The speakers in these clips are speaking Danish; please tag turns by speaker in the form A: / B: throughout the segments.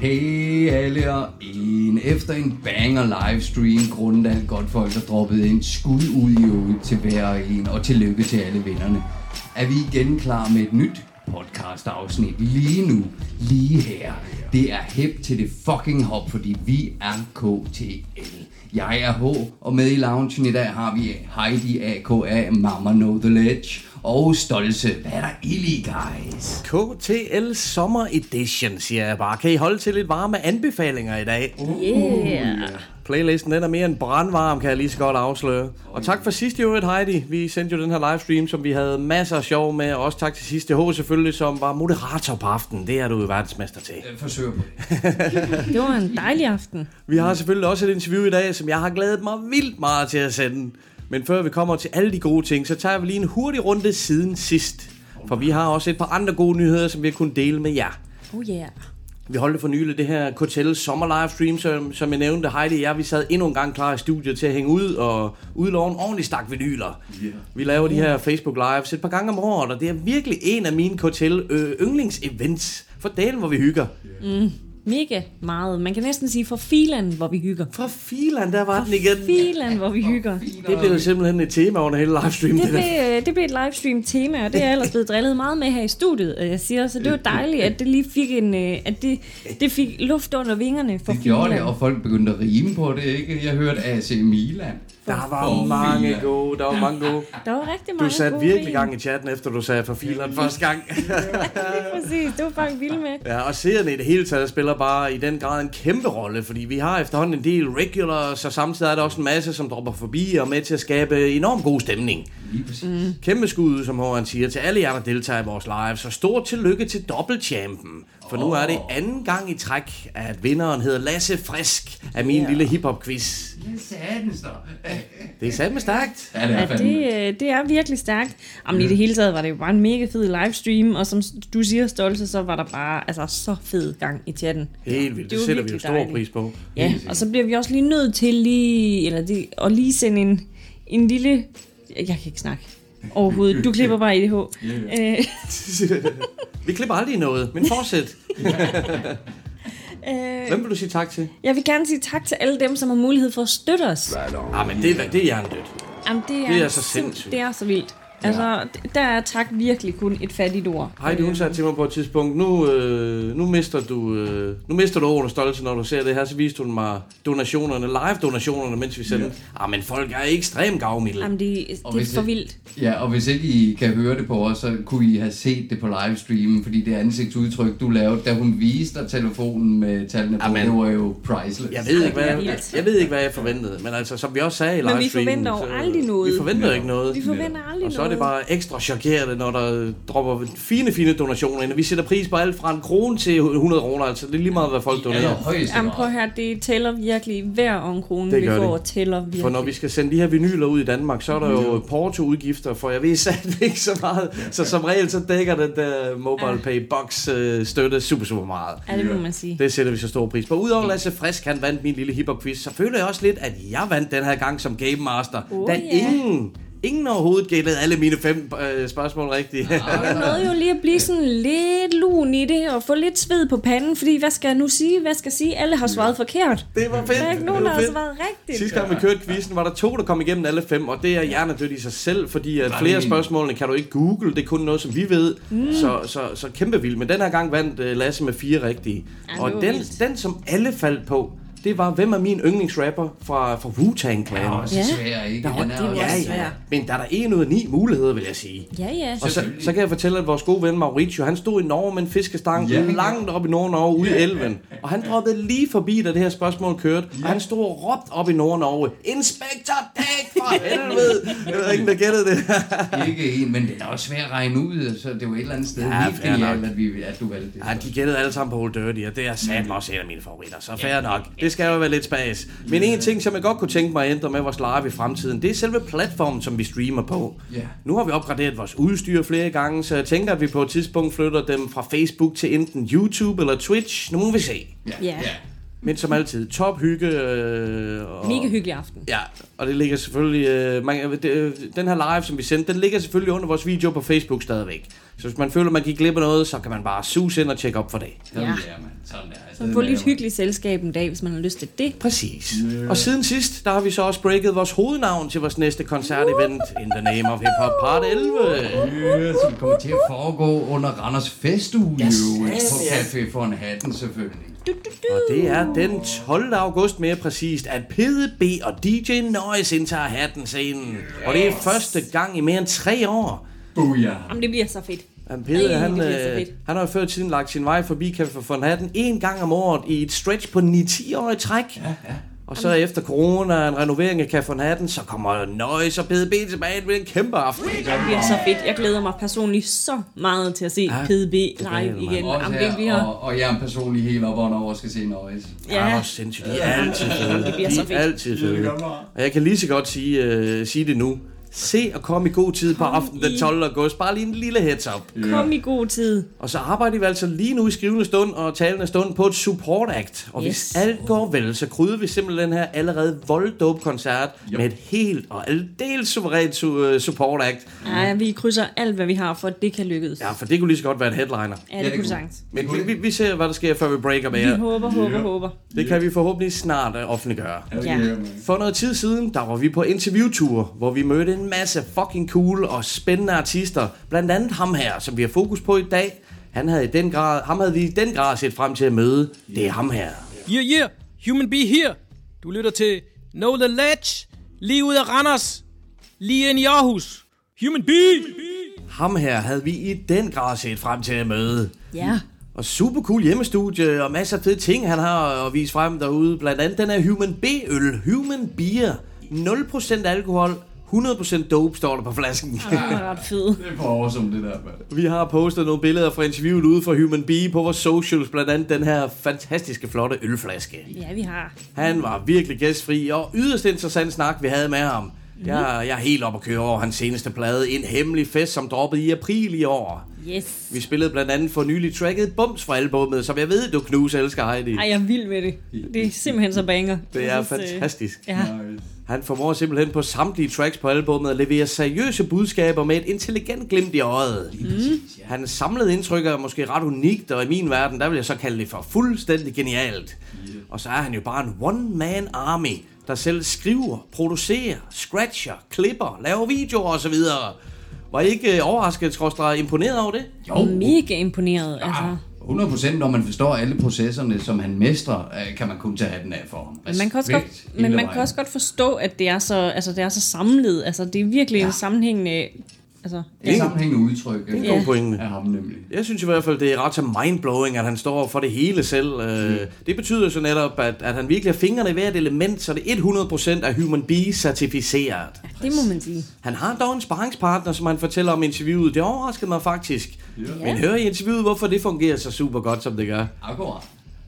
A: Hey alle og en. Efter en banger livestream, grunden af godt folk der droppet ind, skud ud i øvrigt til hver og en, og tillykke til alle vennerne. Er vi igen klar med et nyt podcast afsnit lige nu, lige her. Det er hip til det fucking hop, fordi vi er KTL. Jeg er H, og med i loungen i dag har vi Heidi AKA, Mama Know The Ledge, og Stolse. Hvad er der ild i, guys?
B: KTL Sommer Edition, siger jeg bare. Kan I holde til lidt varme anbefalinger i dag?
C: Yeah.
B: Playlisten den er mere end brandvarm, kan jeg lige så godt afsløre. Og tak for sidste øvrigt, Heidi. Vi sendte jo den her livestream, som vi havde masser af sjov med. Og også tak til sidste H selvfølgelig, som var moderator på aftenen. Det er du jo verdensmester til.
A: Jeg forsøger på
C: Det var en dejlig aften.
B: Vi har selvfølgelig også et interview i dag, som jeg har glædet mig vildt meget til at sende. Men før vi kommer til alle de gode ting, så tager vi lige en hurtig runde siden sidst. For vi har også et par andre gode nyheder, som vi har kunnet dele med jer.
C: Oh yeah.
B: Vi holdt for nylig det her KTL sommer livestream, som, som jeg nævnte, Heidi og jeg, vi sad endnu en gang klar i studiet til at hænge ud og udlove en ordentlig stak vinyler. Yeah. Vi laver de her Facebook Lives et par gange om året, og det er virkelig en af mine KTL øh, yndlingsevents. For dalen, hvor vi hygger.
C: Mega meget. Man kan næsten sige for filen, hvor vi hygger.
B: Fra Filan, der var den igen.
C: Filen, hvor vi hygger.
B: Det blev jo simpelthen et tema under hele livestreamen.
C: Det blev, øh, det blev et livestream tema, og det er jeg ellers blevet drillet meget med her i studiet. og Jeg siger, så det var dejligt, at det lige fik en, øh, at det, det fik luft under vingerne for
A: Det gjorde det,
C: filen.
A: og folk begyndte at rime på det, ikke? Jeg hørte AC Milan.
B: Der var
A: For
B: mange
A: Filan.
B: gode, der var mange gode.
C: Der var rigtig mange
B: Du satte
C: gode
B: virkelig gang i chatten, efter du sagde for Filan første gang.
C: Præcis, det var folk vilde med.
B: Ja, og seerne i det hele taget spiller bare i den grad en kæmpe rolle, fordi vi har efterhånden en del regulars, og samtidig er der også en masse, som dropper forbi og er med til at skabe enormt god stemning.
C: Mm.
B: Kæmpe skud, som Hård siger, til alle jer, der deltager i vores live. Så stort tillykke til dobbeltchampen. For nu er det anden gang i træk, at vinderen hedder Lasse Frisk af min lille hiphop-quiz.
A: Det.
B: Det er satme stærkt.
A: Ja, det er
C: Ja, det, øh, det er virkelig stærkt. Jamen, i det hele taget var det jo bare en mega fed livestream, og som du siger, Stolte, så var der bare altså, så fed gang i chatten.
B: Helt vildt.
C: Det
B: Det sætter vi jo stor
C: dejligt.
B: pris på.
C: Ja, og så bliver vi også lige nødt til lige, eller de, at lige sende en, en lille... Jeg kan ikke snakke overhovedet. Du klipper bare i det, H. Øh,
B: Vi klipper aldrig noget, men fortsæt.
C: øh,
B: Hvem vil du sige tak til?
C: jeg vil gerne sige tak til alle dem, som har mulighed for at støtte os.
B: Ah, men det, er- det er hjernedødt.
C: Jamen, det er,
B: Det er så sindssygt.
C: Det er så vildt. Altså, der er tak virkelig kun et fattigt ord.
B: Heidi, hun sagde til mig på et tidspunkt, nu, øh, nu, mister du, øh, nu mister du ordene stolte, når du ser det her, så viste hun mig donationerne, live-donationerne, mens vi sendte. Ja. Ah, men folk er ekstremt gavmilde.
C: Jamen, det, det er for vildt.
A: Ja, og hvis ikke I kan høre det på os, så kunne I have set det på livestreamen, fordi det ansigtsudtryk, du lavede, da hun viste dig telefonen med tallene på,
B: Amen.
A: det var jo priceless.
B: Jeg ved, ikke, hvad jeg, jeg ved ikke, hvad jeg forventede, men altså, som vi også sagde i
C: Men vi
B: livestreamen...
C: forventer jo aldrig noget.
B: Vi forventer ikke noget.
C: Vi forventer aldrig
B: Og er det
C: noget.
B: bare ekstra chokerende, når der dropper fine, fine donationer ind. Og Vi sætter pris på alt fra en krone til 100 kroner, altså det er lige meget, hvad folk
A: er
B: donerer.
C: Jamen prøv her, det tæller virkelig hver om kronen,
B: Det
C: vi
B: gør
C: får,
B: det.
C: tæller virkelig.
B: For når vi skal sende de her vinyler ud i Danmark, så er der jo portoudgifter, for jeg ved sandt ikke så meget. Så som regel, så dækker den der mobile pay box øh, støtte super, super meget.
C: Ja, det må man sige.
B: Det sætter vi så stor pris på. Udover Lasse Frisk, han vandt min lille hiphop quiz, så føler jeg også lidt, at jeg vandt den her gang som Game Master.
C: Oh,
B: da
C: ja.
B: ingen, ingen overhovedet gættede alle mine fem øh, spørgsmål rigtigt.
C: Jeg nåede jo lige at blive sådan lidt lun i det, og få lidt sved på panden, fordi hvad skal jeg nu sige? Hvad skal jeg sige? Alle har svaret forkert.
B: det var fedt.
C: Der er ikke nogen, der har svaret rigtigt.
B: Sidste gang vi kørte quizzen, var der to, der kom igennem alle fem, og det er hjernedødt i sig selv, fordi at
A: Nej.
B: flere af spørgsmålene kan du ikke google, det er kun noget, som vi ved, mm. så, så, så kæmpe vildt. Men den her gang vandt uh, Lasse med fire rigtige.
C: Ja,
B: og den,
C: vildt.
B: den, som alle faldt på, det var, hvem er min yndlingsrapper fra, fra Wu-Tang Clan?
A: Ja, også
C: Ja.
A: svær, ikke? Han er
C: det var
A: også
B: ja, ja.
C: svært.
B: Men der er der en ud af ni muligheder, vil jeg sige.
C: Ja, ja.
B: Og så, så kan jeg fortælle, at vores gode ven Mauricio, han stod i Norge med en fiskestang
A: Ja.
B: ja. langt op i Nord-Norge ude i elven. Og han droppede lige forbi, da det her spørgsmål kørte. Og han stod og råbte op i Nord-Norge, Inspector Dag for helvede! Jeg ved ikke, der gættede det.
A: Ikke en, men det er også svært at regne ud, så det er jo et eller andet sted
B: Ja,
A: helt genialt,
B: nok.
A: at, vi, at du valgte det.
B: Ja, de gættede alle sammen på Old Dirty, og det er satme også en af mine favoritter. Så fair nok. Det Det skal jo være lidt spas. Men en ting, som jeg godt kunne tænke mig at ændre med vores live i fremtiden, det er selve platformen, som vi streamer på.
A: Ja.
B: Nu har vi opgraderet vores udstyr flere gange, så jeg tænker, at vi på et tidspunkt flytter dem fra Facebook til enten YouTube eller Twitch. Nu må vi se.
C: Ja.
B: Men som altid, top hygge. Øh, og,
C: Mega hyggelig aften.
B: Ja, og det ligger selvfølgelig... Øh, man, det, den her live, som vi sendte, den ligger selvfølgelig under vores video på Facebook stadigvæk. Så hvis man føler, man gik glip af noget, så kan man bare suse ind og tjekke op for det.
A: Sådan
C: Ja.
A: der, man. Sådan der. Altså,
C: Så få lidt hyggeligt selskab en dag, hvis man har lyst til det.
B: Præcis. Yeah. Og siden sidst, der har vi så også breaket vores hovednavn til vores næste koncertevent, In the Name of Hip Hop Part 11.
A: Ja, som kommer til at foregå under Randers Festuge yes,
B: yes,
A: på. Café for en hatten selvfølgelig.
C: Du, du, du.
B: Og det er den 12. august mere præcist, at PDB og DJ Noise indtager hatten scenen. Og det er første gang i mere end tre år.
A: Booyah.
C: Jamen, det bliver så fedt.
B: Jamen, Peder,
C: Ej,
B: han,
C: det bliver så
B: øh,
C: fedt.
B: han har jo før tiden lagt sin vej forbi Café for Hatten en gang om året i et stretch på 9-10 år i træk. Ja, ja. Og så efter corona og en renovering af Café Hatten, så kommer Noise og PDB tilbage med en kæmpe aften.
C: Det bliver så fedt. Jeg glæder mig personligt så meget til at se
B: Ja,
C: PDB live igen.
A: Også
C: Jamen,
A: her, og, og jeg er personligt helt op over skal se Noise.
B: Ja,
C: Ja,
B: sindssygt. De er altid fede.
C: Det bliver
B: De
C: så
B: er
C: fedt.
B: altid fede. Og jeg kan lige så godt sige, uh, sige det nu. Se og kom i god tid på aftenen den
C: i-
B: 12. august. Bare lige en lille heads up.
C: kom i god tid.
B: Og så arbejder vi altså lige nu i skrivende stund og talende stund på et support act. Og yes. hvis alt går vel, så krydder vi simpelthen den her allerede volddope koncert
A: Yep.
B: med et helt og aldeles suverænt su- øh, support act.
C: Ja, vi krydser alt, hvad vi har, for at det kan lykkes.
B: Ja, for det kunne lige så godt være en headliner.
C: Ja, det
A: det
C: kunne sagtens.
B: Men vi, vi, vi ser, hvad der sker, før vi breaker med
C: Vi
B: jer.
C: håber, håber, håber.
B: Det kan vi forhåbentlig snart offentliggøre.
C: Ja.
B: For noget tid siden, der var vi på interviewtur, hvor vi mødte en masse fucking cool og spændende artister. Blandt andet ham her, som vi har fokus på i dag. Han havde i den grad, ham havde vi i den grad set frem til at møde. Det er ham her.
D: Yeah, yeah, Human Be Here. Du lytter til Know The Ledge, lige ud af Randers, lige ind i Aarhus. Human Be!
B: Ham her havde vi i den grad set frem til at møde.
C: Ja.
B: Og super cool hjemmestudie og masser af fede ting, han har at vise frem derude. Blandt andet den her Human B-øl, Human Beer. 0% alkohol, 100% dope, står der på flasken.
C: Det er ret fed.
A: Det er for awesome, det der, mand.
B: Vi har postet nogle billeder fra interviewet ude fra Human Bee på vores socials, blandt andet den her fantastiske flotte ølflaske.
C: Ja, vi har.
B: Han var virkelig gæstfri, og yderst interessant snak, vi havde med ham. Jeg, jeg er helt op at køre over hans seneste plade, En Hemmelig Fest, som droppede i april i år.
C: Yes.
B: Vi spillede blandt andet for nylig tracket Bums fra albummet, som jeg ved, du knuser elsker Heidi.
C: Ej, jeg er vild med det. Det er simpelthen så banger.
B: Det er
C: øh,
B: fantastisk.
C: Ja.
A: Nice.
B: Han formår simpelthen på samtlige tracks på albummet at levere seriøse budskaber med et intelligent glimt i øjet. Mm. Hans samlede indtryk er måske ret unikt, og i min verden, der vil jeg så kalde det for fuldstændig genialt. Og så er han jo bare en one-man army, der selv skriver, producerer, scratcher, klipper, laver videoer osv. Var I ikke øh, overrasket, skråstrej, imponeret over det?
A: Jo,
C: Mega imponeret, altså.
A: 100% når man forstår alle processerne, som han mestrer, øh, kan man kun tage hatten af for ham.
C: Men man kan også
A: Respekt
C: godt, men man kan også godt forstå, at det er så, altså, det er så samlet. Altså, det er virkelig ja. en sammenhængende... Altså,
A: Det er sammenhængende udtryk
B: Det er en
C: Ja.
B: god pointe.
A: af ham nemlig.
B: Jeg synes i hvert fald, det er ret så mindblowing, at han står for det hele selv. Mm. Det betyder så netop, at, at han virkelig har fingrene i hvert element, så det er 100% af Human Bee certificeret.
C: det må man sige.
B: Han har dog en sparringspartner, som han fortæller om i interviewet. Det overraskede mig faktisk. Ja. Men hør i interviewet, hvorfor det fungerer så super godt, som det gør.
A: Akkurat.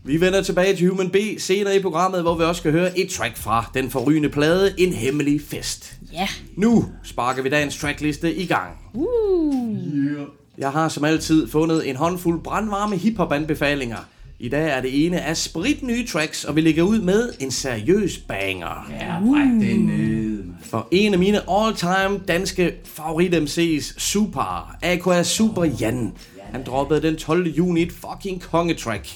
B: Vi vender tilbage til Human B senere i programmet, hvor vi også skal høre et track fra den forrygende plade En Hemmelig Fest.
C: Ja.
B: Nu sparker vi dagens trackliste i gang.
C: Uh.
B: Jeg har som altid fundet en håndfuld brandvarme hiphop-anbefalinger. I dag er det ene af spritnye tracks, og vi lægger ud med en seriøs banger.
A: Ja, bræk det ned, mand.
B: For en af mine all-time danske favorit-MC's, Super, A.K.A. Super Jan, han droppede den 12. juni et fucking kongetrack.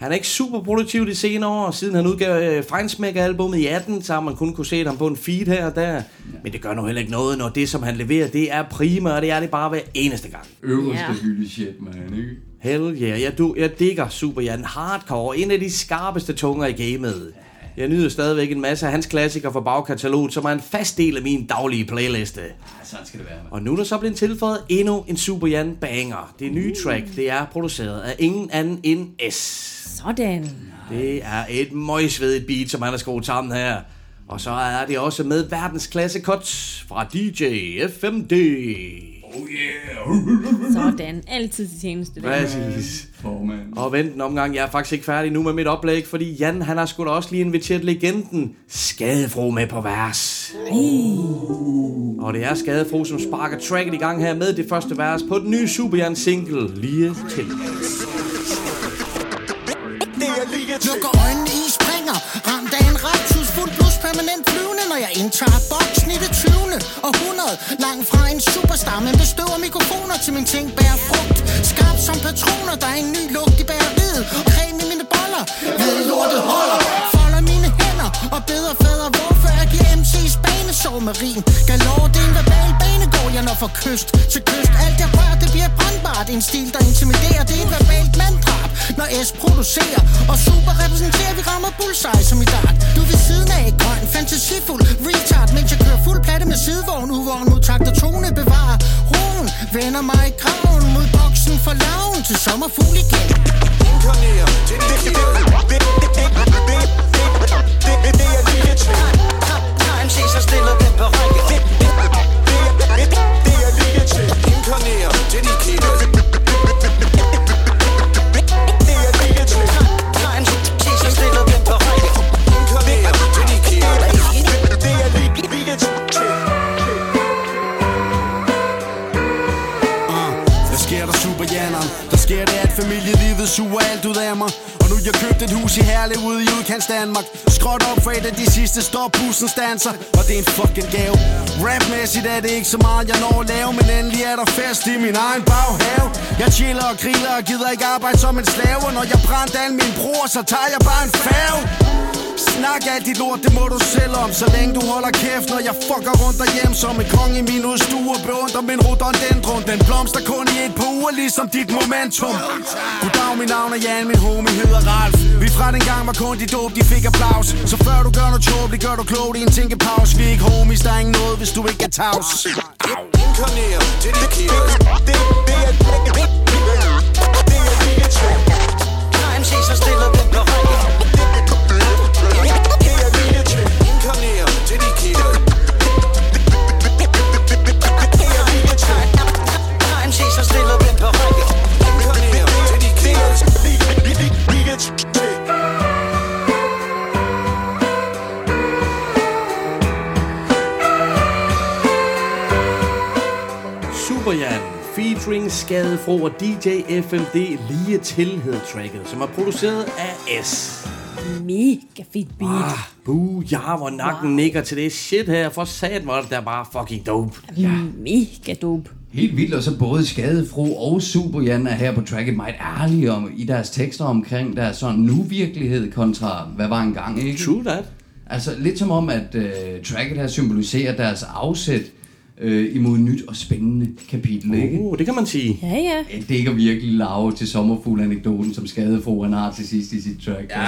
B: Han er ikke super produktiv de senere år, siden han udgav øh, Feinsmack-albummet i 18, så har man kun kunne se ham på en feed her og der. Men det gør nu heller ikke noget, når det, som han leverer, det er prima, og det er det bare hver eneste gang.
A: Øverste
C: Ja.
A: hylde shit, man, ikke?
B: Hell yeah, jeg, du, jeg digger Super Jan hardcore, en af de skarpeste tunger i gamet. Jeg nyder stadigvæk en masse af hans klassikere fra bagkataloget, som er en fast del af min daglige playliste.
A: Ja, sådan skal det være, mand.
B: Og nu er der så blevet tilføjet endnu en Super Jan banger. Det nye track, det er produceret af ingen anden end S.
C: Sådan.
B: Det er et møgsvedigt beat, som han har skruet sammen her. Og så er det også med verdensklasse cuts fra DJ FMD.
A: Oh yeah.
C: Sådan, altid til tjeneste.
B: Præcis.
A: Formand.
B: Og vent en omgang, jeg er faktisk ikke færdig nu med mit oplæg, fordi Jan, han har sgu da også lige inviteret legenden Skadefro med på vers. Og det er Skadefro, som sparker tracket i gang her med det første vers på den nye Super Jan single, lige til.
E: Når jeg indtager boksen i det 20. århundrede Langt fra en superstar Men bestøver mikrofoner til min ting bærer frugt. Skarp som patroner Der er en ny lugt i bageriet Og creme i mine boller Ved lortet holder. Folder mine hænder Og beder fader Hvorfor jeg giver MC's banesår med rim Galore det er en verbal banegård Jeg når fra kyst til kyst Alt jeg rører det bliver brandbart En stil der intimiderer Det er et verbalt manddrab Når S producerer Og super repræsenterer Vi rammer bullseye som i dart Du er ved siden af grøn Fantasifuld retard Mens jeg kører fuld platte med sidevogn Uvogn mod takt og tone Bevarer roen Vender mig i graven Mod boksen for laven Til sommerfugl igen
F: Inkarnere til det det det det det det det det er lige til
E: time se, så stiller den på række
F: Det er lige til Inkarnere, det
G: de kigger Livet suger alt ud af mig Og nu jeg købt et hus i Herlev ude i udkants Danmark Skråt op for et af de sidste stop bussen stanser. Og det er en fucking gave. Rapmæssigt er det ikke så meget, jeg når at lave Men endelig er der fest i min egen baghave. Jeg chiller og griller og gider ikke arbejde som en slave. Og når jeg brændte alle mine bror, så tager jeg bare en færge. Snak alt dit lort, det må du selv om. Så længe du holder kæft, når jeg fucker rundt derhjemme Som en konge i min udstue. Beundrer min rhododendron Den blomster kun i ligesom dit momentum Goddag, mit navn er Jan, min homie hedder Ralf Vi fra den gang var kun de dope, de fik applaus Så før du gør noget tåbeligt, gør du klogt i en tænkepause Vi er ikke homies, der er ingen noget, hvis du ikke er tavs
F: Inkarnere dedikere det det er det det det er lige til
E: Når MC så stiller den på række
B: Skadefro og DJ FMD lige til hed tracket, som er produceret af S.
C: Mega fedt beat.
B: Ah, buh, ja, hvor nakken nikker til det shit her. For sat var det der bare fucking dope.
C: Mega dope.
A: Helt vildt, og så både Skadefro og Superjan er her på tracket meget ærlige om, i deres tekster omkring deres sådan nu-virkelighed kontra hvad var engang, ikke?
B: True that.
A: Altså lidt som om, at øh, tracket her symboliserer deres afsæt øh, imod et nyt og spændende kapitel, ikke?
B: Uh, det kan man sige.
C: Ja, ja.
A: Det dækker virkelig lave til sommerfugl-anekdoten, som Skadefro han har til sidst i sit track. Ja.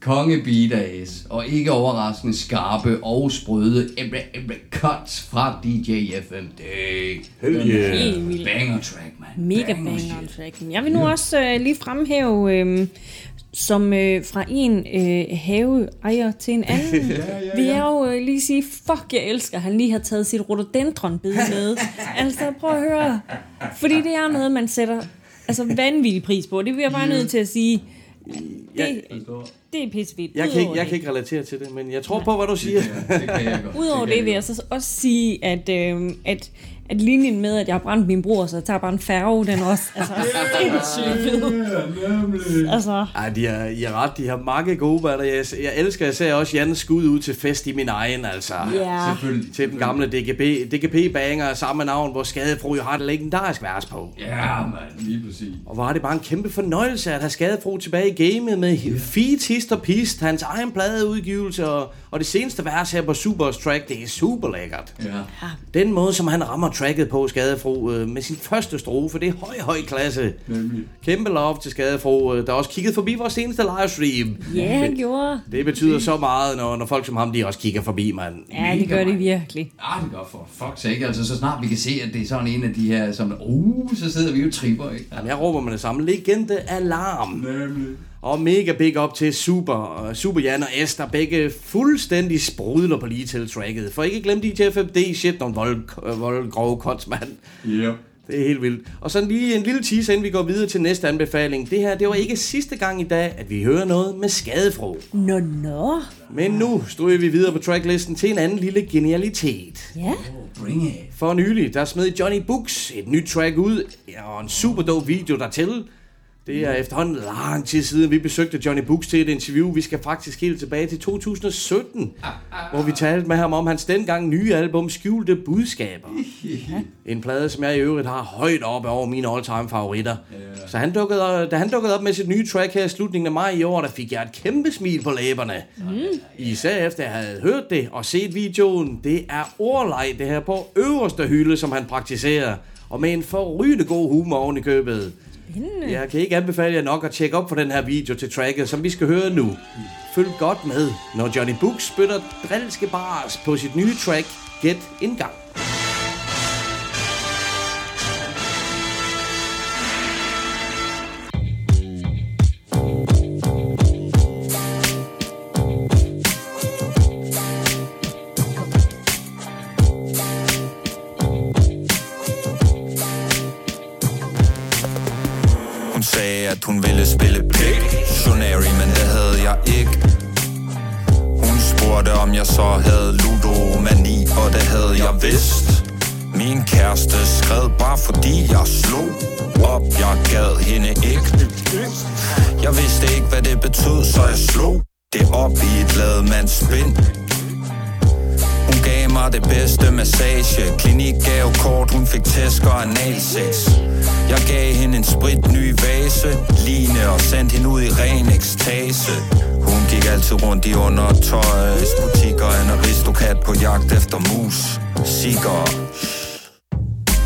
A: Kongebeat af S, og ikke overraskende skarpe og sprøde emre, emre cuts fra DJ FMD.
B: Hell yeah.
A: Banger track, man.
C: Mega banger track. Jeg vil nu også øh, lige fremhæve, øh, som øh, fra en øh, haveejer til en anden. ja, ja, ja. Vi er jo øh, lige sige, fuck, jeg elsker, at han lige har taget sit rhododendron-bid med. altså, prøv at høre. Fordi det er noget, man sætter altså, vanvittig pris på. Det vil jeg bare nødt til at sige. Det, det er pissefedt.
B: Jeg kan, ikke, jeg
C: det-
B: kan ikke relatere til det, men jeg tror på, hvad du siger.
A: Det kan jeg godt.
C: Udover
A: kan
C: det vil jeg så også sige, at, øh, at, at linjen med, at jeg har brændt min bror, så jeg tager bare en færge, den også altså, sindssygt fed. Altså,
B: Ej, de har, I har ret. De har mange gode batter. Jeg, jeg elsker især også Jans skud ud til fest i min egen, altså.
C: ja.
A: Selvfølgelig.
B: Til den gamle DGP, DGP-banger af samme navn, hvor Skadefro jo har et legendarisk vers på.
A: Ja, man, lige præcis.
B: Og var det bare en kæmpe fornøjelse at have Skadefro tilbage i gamet med feat, hist og pist, hans egen pladeudgivelse og, og det seneste vers her på Supers track, det er super lækkert.
A: Ja.
B: Den måde, som han rammer tracket på Skadefro øh, med sin første strofe, det er høj, høj klasse.
A: Nemlig.
B: Kæmpe love til Skadefro, øh, der også kiggede forbi vores seneste livestream.
C: Ja, han gjorde.
B: Det betyder så meget, når, når folk som ham, de også kigger forbi, mand.
C: Ja, det gør det virkelig.
A: Ja, det gør for fuck's sake. Altså, så snart vi kan se, at det er sådan en af de her, som, uh, så sidder vi jo tripper, ikke?
B: Jamen, jeg råber med det samme. Legende Alarm. Og mega big up til Super, uh, Super Jan og Esther, begge fuldstændig sprudler på lige til tracket. For ikke glem DJ 5D, shit, nogle vold, øh, vold grove kots, mand.
A: Ja.
B: Det er helt vildt. Og så lige en lille teaser, inden vi går videre til næste anbefaling. Det her, det var ikke sidste gang i dag, at vi hører noget med skadefro.
C: Nå, nå.
B: Men nu stryger vi videre på tracklisten til en anden lille genialitet.
C: Ja.
A: Bring it.
B: For nylig, der smed Johnny Books et nyt track ud, og en super dope video dertil. Det er efterhånden lang tid siden, vi besøgte Johnny Books til et interview. Vi skal faktisk helt tilbage til 2017, hvor vi talte med ham om hans dengang nye album Skjulte Budskaber. En plade, som jeg i øvrigt har højt oppe over mine all-time favoritter. Så han dukkede, da han dukkede op med sit nye track her i slutningen af maj i år, der fik jeg et kæmpe smil på læberne. Især efter jeg havde hørt det og set videoen. Det er ordleg det her på øverste hylde, som han praktiserer. Og med en forrygende god humor oven i købet. Jeg kan ikke anbefale jer nok at tjekke op for den her video til tracket, som vi skal høre nu. Følg godt med, når Johnny Book spytter drilske bars på sit nye track, Get Indgang.
H: Massage Klinik gav kort, hun fik tæsk og analsex. Jeg gav hende en sprit ny vase Line og sendte hende ud i ren ekstase. Hun gik altid rundt i undertøjsbutikker En aristokat på jagt efter mus Sikker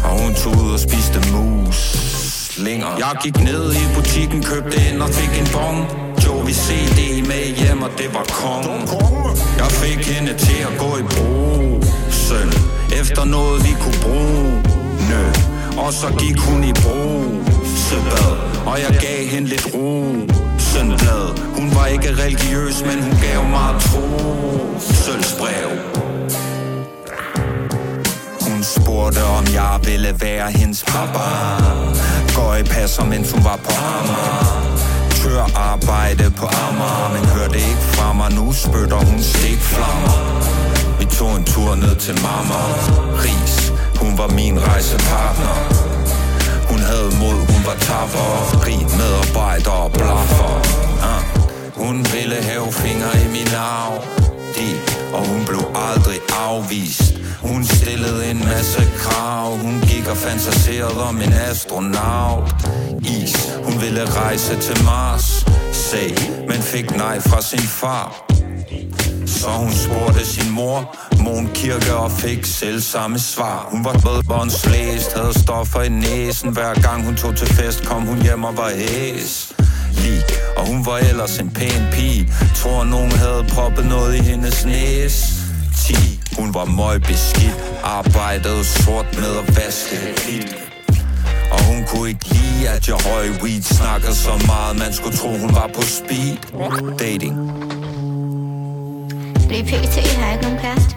H: Og hun tog ud og spiste mus Længere. Jeg gik ned i butikken, købte ind og fik en bong. Jovi CD med hjem, og det var kong. Jeg fik hende til at gå i søn Efter noget vi kunne bruge. Nø. Og så gik hun i brusebad Og jeg gav hende lidt rosenblad. Hun var ikke religiøs, men hun gav mig tro Sølvsbrev hun spurgte, om jeg ville være hendes papa Går i passer, mens hun var på Amager. Tør arbejde på Amager Men hørte ikke fra mig, nu spytter hun stikflammer tog en tur ned til mamma Ris, hun var min rejsepartner. Hun havde mod, hun var tapper Rig medarbejder og blaffer. Ah. Hun ville have fingre i min arv. De, og hun blev aldrig afvist. Hun stillede en masse krav. Hun gik og fantaserede om en astronaut. Is, hun ville rejse til Mars. Sag, men fik nej fra sin far så hun spurgte sin mor, Mon Kirke og fik selv samme svar. Hun var bredbåndslæst, havde stoffer i næsen. Hver gang hun tog til fest, kom hun hjem og var hæs. Lig, og hun var ellers en pæn pige. Tror nogen havde proppet noget i hendes næse. 10. Hun var møg beskidt, arbejdede sort med at vaske hvidt. Og hun kunne ikke lide, at jeg røg weed Snakkede så meget, man skulle tro, hun var på speed Dating
I: fordi pt. har jeg ikke nogen kæreste.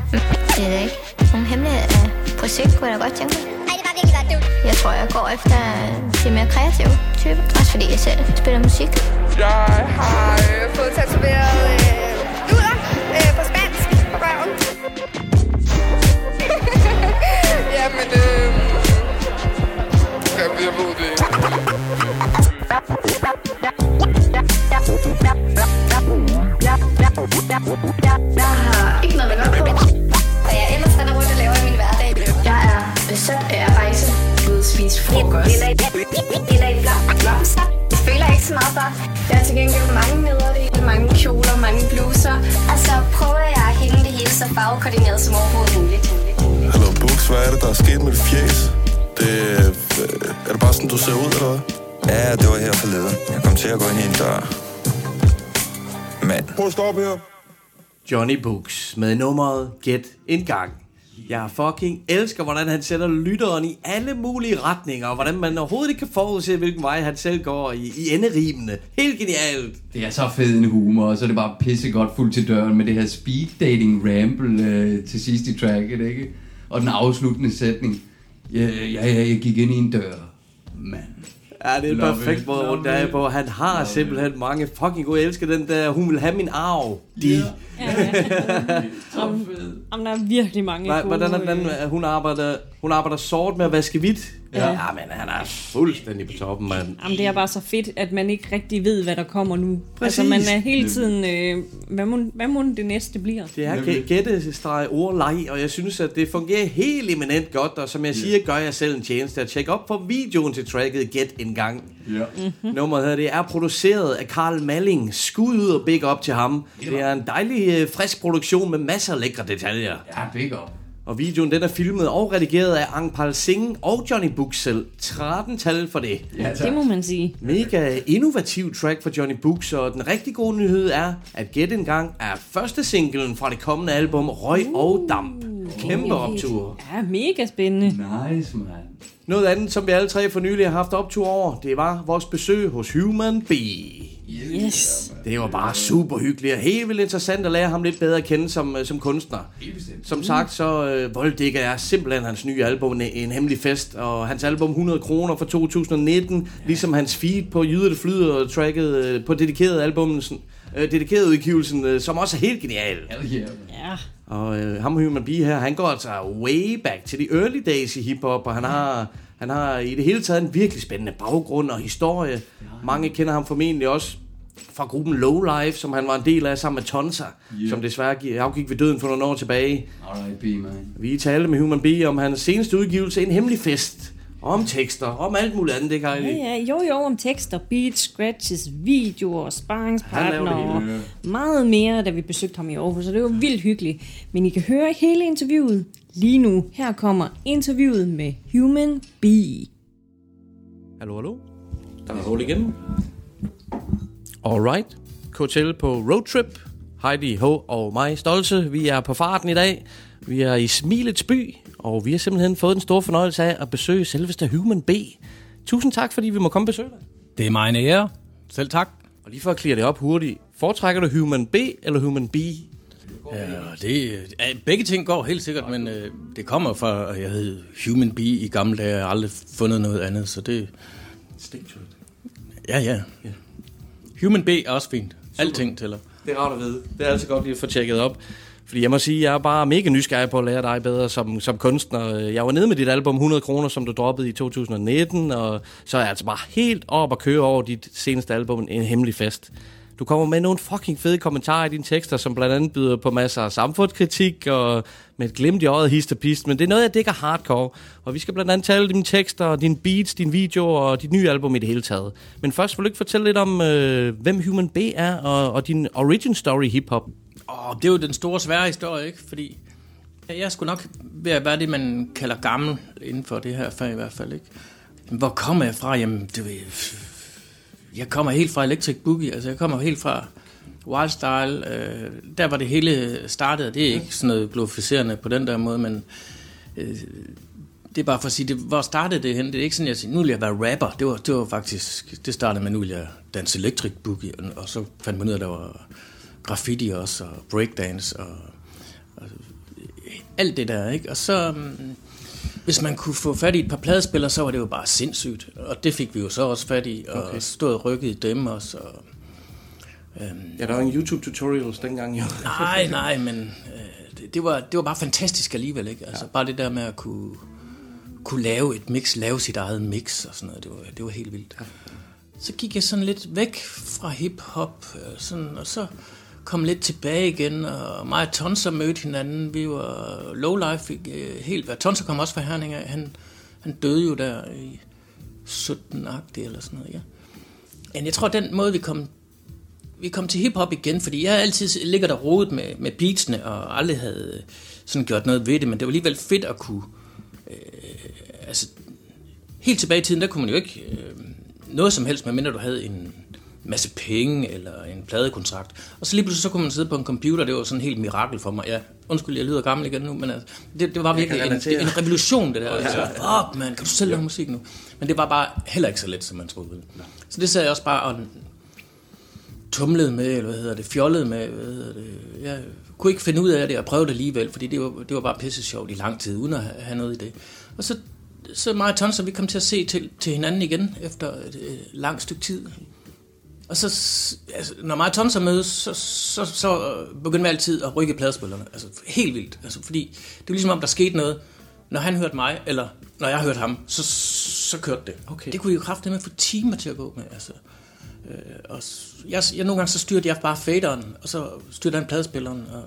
I: Det er det ikke. Nogle hemmelighed af projekt kunne jeg da godt tænke mig. Ej, det var virkelig godt, dude. Jeg tror, jeg går efter de mere kreative typer. Også fordi jeg selv spiller musik.
J: Jeg har øh, fået tatoveret øh, luder øh, på spansk på røven. Jamen, øh, jamen, jeg ved det ikke.
I: Jeg har ikke noget med på. Og jeg ellers render rundt og laver i min hverdag. Jeg er besat af at rejse ud spise frokost. Det er i blomster. Jeg føler ikke så meget for. Jeg har til gengæld mange nederdele, mange kjoler, mange bluser. Og så prøver jeg at hænge det hele så farvekoordineret som overhovedet muligt.
K: Hallo Bux, hvad er det, der er sket med dit fjes? Det, øh, er det bare sådan, du ser ud, eller hvad?
H: Ja, det var her forleden Jeg kom til at gå ind i en dør Mand
K: Prøv at stoppe her.
B: Johnny Books med nummeret Get Indgang. Jeg fucking elsker, hvordan han sætter lytteren i alle mulige retninger, og hvordan man overhovedet ikke kan forudse, hvilken vej han selv går i, i enderimene. Helt genialt.
A: Det er så fed en humor, og så er det bare pissegodt fuldt til døren med det her speed dating ramble øh, til sidst i tracket, ikke? Og den afsluttende sætning. Ja, ja, ja, jeg gik ind i en dør. Man.
B: Ja, det er en
A: Love
B: perfekt
A: it,
B: måde rundt der er
A: it.
B: på. Han har
A: Love
B: simpelthen mange fucking gode. Jeg elsker den der, hun vil have min arv. De.
C: Om, om der er virkelig mange
B: Hva-
C: gode...
B: Hvordan er den
C: øh,
B: Hun arbejder, hun arbejder sort med at vaske hvidt.
C: Ja.
B: ja men han er fuldstændig på toppen, mand.
C: Jamen, det er bare så fedt, at man ikke rigtig ved, hvad der kommer nu.
B: Præcis.
C: Altså, man er hele tiden... Øh, hvad, må, hvad må det næste bliver?
B: Det er gæ- gættestreg ordleg, og jeg synes, at det fungerer helt eminent godt, og som jeg siger, gør jeg selv en tjeneste at tjekke op på videoen til tracket Get en gang.
A: Ja.
C: Mhm.
B: Nummeret her, det er produceret af Karl Malling. Skud ud og big up til ham. Det er en dejlig, øh, frisk produktion med masser af lækre detaljer.
A: Ja, big up.
B: Og videoen den er filmet og redigeret af Angpal Singh og Johnny Book selv. 13 tal for det.
A: Ja,
C: Det må man sige.
B: Mega innovativ track for Johnny Books, og den rigtig gode nyhed er, at Get en gang er første singlen fra det kommende album Røg og Damp. Kæmpe optur.
C: Ja, mega spændende.
A: Nice, man.
B: Noget andet, som vi alle tre for nylig har haft optur over, det var vores besøg hos Human B.
C: Yes.
B: Det var bare super hyggeligt og helt vildt interessant at lære ham lidt bedre at kende som, øh, som kunstner. Som sagt, så øh, Volddigger er simpelthen hans nye album, en, en hemmelig fest, og hans album 100 kroner fra 2019, ja. ligesom hans feed på Jyder det flyder, tracket øh, på dedikeret album, øh, dedikeret udgivelsen, øh, som også er helt genial.
A: Hell yeah.
C: Ja.
B: Og øh, ham Human B her, han går altså way back til de early days i hiphop, og han har, han har i det hele taget en virkelig spændende baggrund og historie. Mange kender ham formentlig også fra gruppen Low Life, som han var en del af sammen med Tonsa,
A: Ja.
B: som desværre gi- afgik ved døden for nogle år tilbage.
A: R.I.P., man.
B: Vi talte med Human B om hans seneste udgivelse, En Hemmelig Fest, om tekster, om alt muligt andet, det kan
C: Ja, ja, jo jo om tekster, beats, scratches, videoer,
B: Han
C: sparringspartner
B: laver
C: og
B: det
C: meget mere, da vi besøgte ham i Aarhus, så det var vildt hyggeligt. Men I kan høre hele interviewet lige nu. Her kommer interviewet med Human B.
B: Hallo, hallo. Der er hul igen. Alright. KTL på roadtrip. Heidi H. og mig, Stolte. Vi er på farten i dag. Vi er i Smilets by, og vi har simpelthen fået den store fornøjelse af at besøge selveste Human B. Tusind tak, fordi vi må komme og besøge dig.
D: Det er mig en ære. Selv tak.
B: Og lige for at klare det op hurtigt. Foretrækker du Human B eller Human B?
D: Ja, det, ja, begge ting går helt sikkert, men øh, det kommer fra, at jeg hed Human Bee i gamle dage. Jeg har aldrig fundet noget andet, så det...
B: It.
D: Ja, ja. Human B er også fint. Alting tæller.
B: Det er rart at vide. Det er altid godt lige at få tjekket op. Fordi jeg må sige, jeg er bare mega nysgerrig på at lære dig bedre som, som kunstner. Jeg var nede med dit album 100 kroner, som du droppede i 2019, og så er jeg altså bare helt op at køre over dit seneste album, En Hemmelig Fest. Du kommer med nogle fucking fede kommentarer i dine tekster, som blandt andet byder på masser af samfundskritik og med et glimt i øjet hist og pist, men det er noget, jeg dækker hardcore. Og vi skal blandt andet tale dine tekster, dine beats, dine videoer og dit nye album i det hele taget. Men først vil du ikke fortælle lidt om, øh, hvem Human B er og, og din origin story hiphop?
D: Oh, det er jo den store svære historie, ikke? Fordi jeg skulle nok ved at være det, man kalder gammel inden for det her fag i hvert fald, ikke? Hvor kommer jeg fra? Jamen, du ved, jeg kommer helt fra Electric Boogie, altså jeg kommer helt fra Wildstyle, øh, der var det hele startet, det er ikke sådan noget glorificerende på den der måde, men øh, det er bare for at sige, det, hvor startede det hen? Det er ikke sådan, at jeg siger, nu vil jeg være rapper. Det var, det var faktisk, det startede med, nu vil jeg danse electric boogie, og, og så fandt man ud af, at der var graffiti også, og breakdance, og, og alt det der, ikke? Og så, mm, hvis man kunne få fat i et par pladespillere, så var det jo bare sindssygt. Og det fik vi jo så også fat i, og
B: Okay.
D: stod og rykket i dem også. Og, øhm,
B: Ja, der var en YouTube-tutorials dengang jo.
D: Nej, nej, men øh, det, det, var, det var bare fantastisk alligevel, ikke? Altså ja. bare det der med at kunne, kunne lave et mix, lave sit eget mix og sådan noget, det var, det var helt vildt. Så gik jeg sådan lidt væk fra hip-hop, øh, sådan, og så kom lidt tilbage igen, og mig og Tonser mødte hinanden, vi var low life, øh, helt værd. Tonser kom også fra Herning af, han, han døde jo der i 17 eller sådan noget, ja. Men jeg tror, den måde, vi kom vi kom til hiphop igen, fordi jeg altid ligger der rodet med, med beatsene, og aldrig havde øh, sådan gjort noget ved det, men det var alligevel fedt at kunne... Øh, altså, helt tilbage i tiden, der kunne man jo ikke øh, noget som helst, medmindre du havde en masse penge eller en pladekontrakt. Og så lige pludselig så kunne man sidde på en computer, det var sådan en helt mirakel for mig. Ja, undskyld, jeg lyder gammel igen nu, men altså, det, det var virkelig en, en revolution, det der.
B: Ja.
D: Altså, fuck, man, kan du selv lave musik nu? Men det var bare heller ikke så let, som man troede. Så det sad jeg også bare og tumlede med, eller hvad hedder det, fjollede med, hvad hedder det. Jeg kunne ikke finde ud af det, og prøvede det alligevel, fordi det var, det var bare pisse sjovt i lang tid, uden at have- noget i det. Og så, så mig og Tons, og vi kom til at se til, til hinanden igen, efter et, et langt stykke tid. Og så, altså, når og Tonser mødes, så, så, så begyndte vi altid at rykke pladespillerne. Altså helt vildt. Altså, fordi det var ligesom om, der skete noget. Når han hørte mig, eller når jeg hørte ham, så, så kørte det. Okay. Det kunne vi jo kraftedeme få timer til at gå med. Altså. Øh, og jeg, jeg, nogle gange så styrte jeg bare faderen, og så styrte han pladespilleren. Og,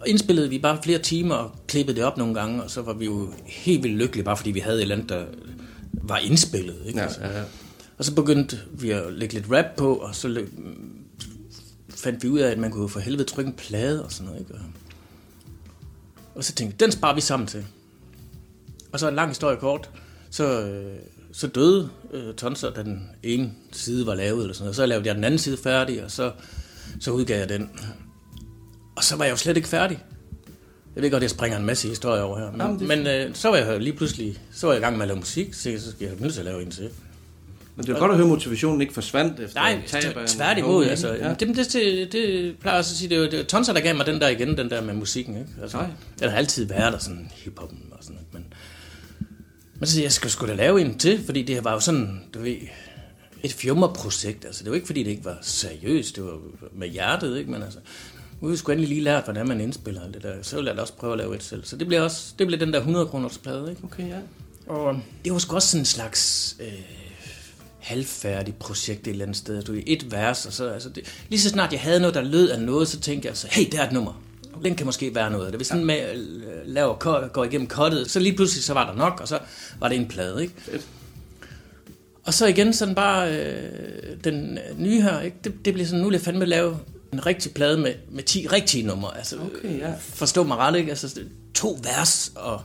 D: og indspillede vi bare flere timer og klippede det op nogle gange, og så var vi jo helt vildt lykkelige, bare fordi vi havde et eller andet, der var indspillet. Ikke?
B: Ja,
D: Altså.
B: ja, ja.
D: Og så begyndte vi at lægge lidt rap på, og så fandt vi ud af, at man kunne for helvede trykke en plade og sådan noget. Ikke? Og, så tænkte jeg, den sparer vi sammen til. Og så en lang historie kort, så, øh, så døde øh, Tonser, da den ene side var lavet, eller sådan noget. Så lavede jeg den anden side færdig, og så, så udgav jeg den. Og så var jeg jo slet ikke færdig. Jeg ved godt, jeg springer en masse historier over her. Men,
B: Jamen, det-
D: men øh, så var jeg lige pludselig så var jeg i gang med at lave musik, så, så skal jeg nødt til at lave en til.
B: Men det er godt at høre, at motivationen ikke forsvandt efter
D: Nej,
B: tab
D: tværtimod. Altså,
B: Ja.
D: det, det, det, det, plejer jeg også at sige, det er jo er Tonser, der gav mig den der igen, den der med musikken. Ikke? Altså,
B: Nej.
D: har altid været der, sådan hiphoppen og sådan noget. Men, men så siger jeg, skal sgu da lave en til, fordi det var jo sådan, du ved, et fjummerprojekt. Altså, det var ikke, fordi det ikke var seriøst, det var med hjertet, ikke? Men altså, nu har vi sgu endelig lige lært, hvordan man indspiller alt det der. Så vil jeg da også prøve at lave et selv. Så det blev også, det blev den der 100 kroners plade, ikke?
B: Okay, ja.
D: Og det var sgu også sådan en slags øh, halvfærdigt projekt et eller andet sted. Du ved, et vers, og så, altså det, lige så snart jeg havde noget, der lød af noget, så tænkte jeg så, hey, der er et nummer. Den kan måske være noget det. Hvis den med, laver, går igennem kottet, så lige pludselig så var der nok, og så var det en plade, ikke? Og så igen sådan bare øh, den nye her, ikke? Det, det bliver sådan, nu vil jeg fandme lave en rigtig plade med, med 10 rigtige numre. Altså,
B: Okay, ja.
D: Forstå mig ret, ikke? Altså, to vers og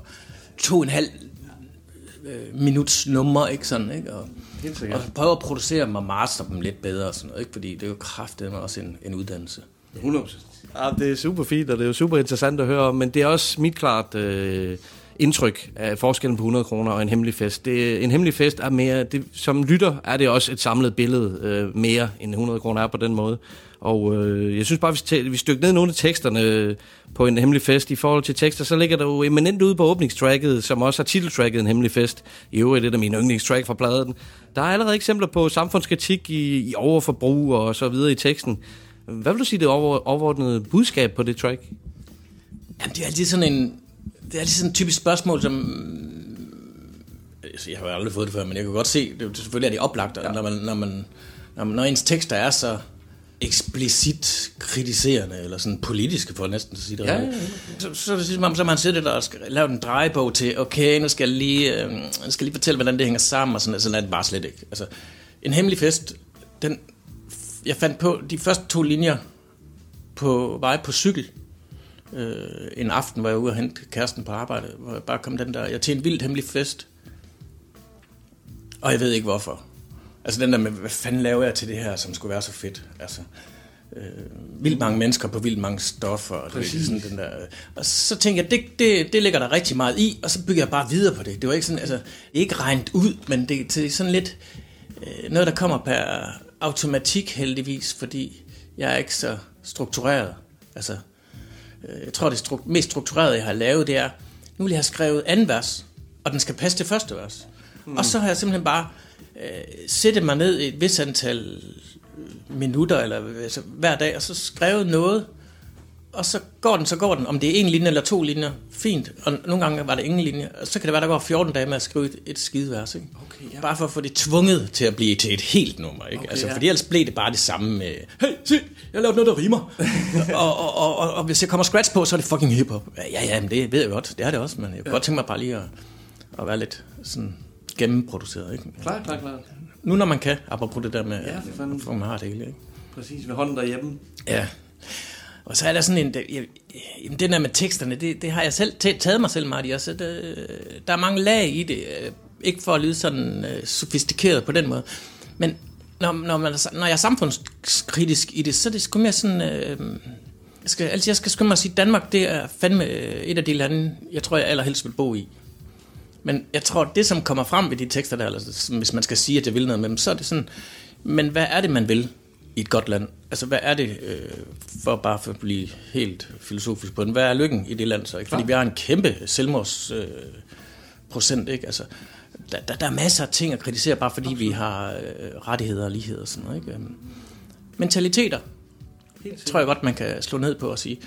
D: to og en halv øh, minuts nummer, ikke sådan, ikke? Og,
B: Helt sikkert.
D: og prøve at producere dem og master dem lidt bedre og sådan noget, ikke? Fordi det er jo kraftedeme også en, en uddannelse.
B: 100%. Ja, det er super fint, og det er jo super interessant at høre om, men det er også mit klart øh, indtryk af forskellen på 100 kroner og en hemmelig fest. Det, en hemmelig fest er mere, det, som lytter er det også et samlet billede øh, mere, end 100 kroner er på den måde. Og øh, jeg synes bare, hvis vi, vi stykker ned nogle af teksterne øh, på en hemmelig fest i forhold til tekster, så ligger der jo eminent ude på åbningstracket, som også har titeltracket en hemmelig fest. I øvrigt det er min yndlingstrack fra pladen. Der er allerede eksempler på samfundskritik i, i overforbrug og så videre i teksten. Hvad vil du sige det over, overordnede budskab på det track?
D: Jamen, det er altid sådan en... Det er altid sådan et typisk spørgsmål, som... Altså, Jeg har aldrig fået det før, men jeg kan godt se, det, er selvfølgelig er det oplagt, ja. når, man, når, man, når, man, når ens tekster er så eksplicit kritiserende, eller sådan politiske, for næsten at sige det.
B: Ja, ja, ja.
D: Så, så er det som om, så man sidder der og skal lave en drejebog til, okay, nu skal jeg lige, øh, skal lige fortælle, hvordan det hænger sammen, og sådan, sådan er det bare slet ikke. Altså, en hemmelig fest, den, jeg fandt på de første to linjer på vej på cykel, øh, en aften var jeg ude og hente kæresten på arbejde, hvor jeg bare kom den der, jeg til en vildt hemmelig fest, og jeg ved ikke hvorfor. Altså den der med, hvad fanden laver jeg til det her, som skulle være så fedt? Altså, øh, vildt mange mennesker på vildt mange stoffer. Og, det, er sådan den der, og så tænkte jeg, det, det, det ligger der rigtig meget i, og så bygger jeg bare videre på det. Det var ikke sådan, altså, ikke regnet ud, men det, det er sådan lidt øh, noget, der kommer per automatik heldigvis, fordi jeg er ikke så struktureret. Altså, øh, jeg tror, det struk- mest strukturerede, jeg har lavet, det er, nu vil jeg have skrevet anden vers, og den skal passe til første vers. Mm. Og så har jeg simpelthen bare øh, sættet mig ned i et vis antal minutter, eller altså, hver dag, og så skrevet noget, og så går den, så går den. Om det er en linje eller to linjer, fint. Og nogle gange var det ingen linje. Og så kan det være, der går 14 dage med at skrive et, et skidevers. Ikke?
B: Okay, ja.
D: Bare for at få det tvunget til at blive til et helt nummer. Ikke?
B: Okay,
D: altså,
B: ja.
D: Fordi ellers blev det bare det samme med, hey, se, jeg lavet noget, der rimer. og, og, og, og, og, hvis jeg kommer scratch på, så er det fucking hiphop. Ja, ja, men det ved jeg godt. Det er det også, men jeg kunne ja. godt tænke mig bare lige at, at være lidt sådan gennemproduceret. Ikke?
B: Klart, klart, klart.
D: Nu når man kan, apropos det der med,
B: Ja, for fanden.
D: for man har det hele. Ikke?
B: Præcis, ved hånden derhjemme.
D: Ja. Og så er der sådan en, jamen, den der med teksterne, det, det har jeg selv taget mig selv meget i. Altså, der, der er mange lag i det. øh, Ikke for at lyde sådan øh, sofistikeret på den måde. Men når, når, man, når jeg er samfundskritisk i det, så er det sgu mere sådan... Øh, jeg skal, altså jeg skal skynde mig at sige, at Danmark det er fandme øh, et af de lande, jeg tror, jeg allerhelst vil bo i. Men jeg tror, det som kommer frem ved de tekster der, altså, hvis man skal sige, at jeg vil noget med dem, så er det sådan, men hvad er det, man vil i et godt land? Altså, hvad er det, øh, for bare for at blive helt filosofisk på den, hvad er lykken i det land så? Ikke? Fordi vi har en kæmpe selvmords øh, procent, ikke? Altså, der, der, der er masser af ting at kritisere, bare fordi vi har øh, rettigheder og lighed og sådan noget, ikke? Øhm, Mentaliteter, tror jeg godt, man kan slå ned på og sige,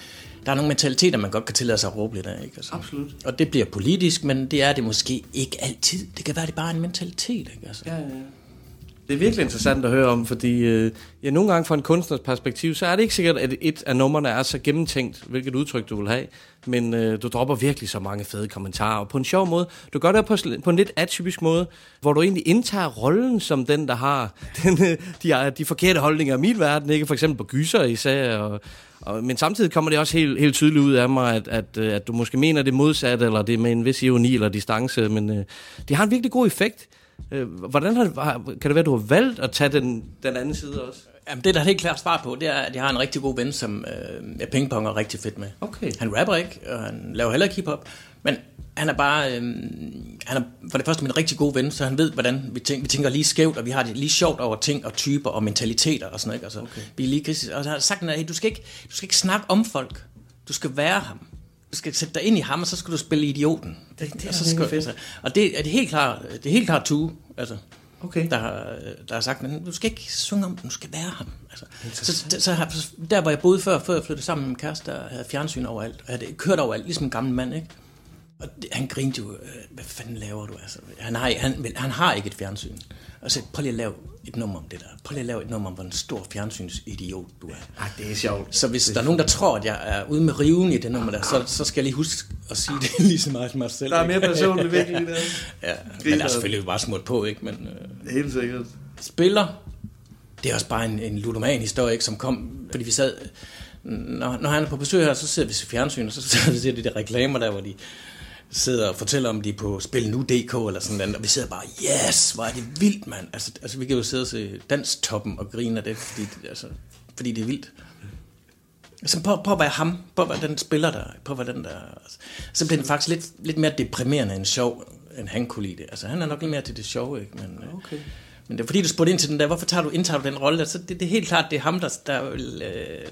D: der er nogle mentaliteter, man godt kan tillade sig at råbe lidt af. Ikke? Altså,
B: Absolut.
D: Og det bliver politisk, men det er det måske ikke altid. Det kan være, det er bare en mentalitet. Ikke? Altså.
B: Ja, ja, ja. Det er virkelig interessant at høre om, fordi øh, ja, nogle gange fra en kunstners perspektiv, så er det ikke sikkert, at et af numrene er så gennemtænkt, hvilket udtryk du vil have, men øh, du dropper virkelig så mange fede kommentarer, og på en sjov måde. Du gør det på, på en lidt atypisk måde, hvor du egentlig indtager rollen som den, der har den, øh, de, de forkerte holdninger i min verden, ikke? For eksempel på gyser især, og, og, men samtidig kommer det også helt, helt tydeligt ud af mig, at, at, øh, at du måske mener det modsatte, eller det er med en vis ironi eller distance, men øh, det har en virkelig god effekt. Øh, Hvordan har, har, kan det være, at du har valgt at tage den, den anden side også?
D: Jamen, det, der er helt klart svar på, det er, at jeg har en rigtig god ven, som øh, jeg pingponger rigtig fedt med.
B: Okay.
D: Han rapper ikke, og han laver heller ikke hiphop, men han er bare, øh, han er for det første min rigtig gode ven, så han ved, hvordan vi tænker, vi tænker lige skævt, og vi har det lige sjovt over ting og typer og mentaliteter og sådan noget. Ikke? Altså, okay. vi er lige, kritiske. og så har han sagt, at hey, du, skal ikke, du skal ikke snakke om folk, du skal være ham. Du skal sætte dig ind i ham, og så skal du spille idioten.
B: Det, det
D: og, så
B: mega
D: skal,
B: fedt.
D: og det er det helt klart, det er helt klart Tue, altså,
B: Okay.
D: der, har, der har sagt, men du skal ikke synge om, du skal være ham. Altså, så, så, så, der, hvor jeg boede før, før jeg flyttede sammen med min kæreste, der havde fjernsyn overalt, og jeg havde kørt overalt, ligesom en gammel mand, ikke? Og det, han grinte jo, øh, hvad fanden laver du? Altså, han, har, han, han har ikke et fjernsyn. Og så prøv lige at lave et nummer om det der. Prøv lige at lave et nummer om, hvor en stor fjernsynsidiot du er.
B: Ah, det er sjovt.
D: Så hvis der er nogen, der tror, at jeg er ude med riven i det nummer der, så, så skal jeg lige huske at sige det lige så meget til mig selv.
B: Der er mere personligt virkelig i det.
D: ja, men der er selvfølgelig bare smurt på, ikke? Men, øh,
B: Helt sikkert.
D: spiller, det er også bare en, en ludoman historie, ikke, som kom, fordi vi sad, når, når han er på besøg her, så sidder vi til fjernsyn, og så sidder vi til de der reklamer der, hvor de sidder og fortæller om de er på Spil Nu.dk eller sådan noget, og vi sidder bare, yes, hvor er det vildt, mand. Altså, altså vi kan jo sidde og se danstoppen og grine af det, fordi, det- altså, fordi det er vildt. Altså, på, på at være ham, på at være den spiller der, på at være den der, altså, så bliver det faktisk lidt, lidt mere deprimerende end sjov, end han kunne lide det. Altså, han er nok lidt mere til det sjove, ikke? Men, øh,
B: Okay.
D: men det er fordi, du spurgte ind til den der, hvorfor tager du, indtager du den rolle der? Så det, det er helt klart, det er ham, der, der, øh,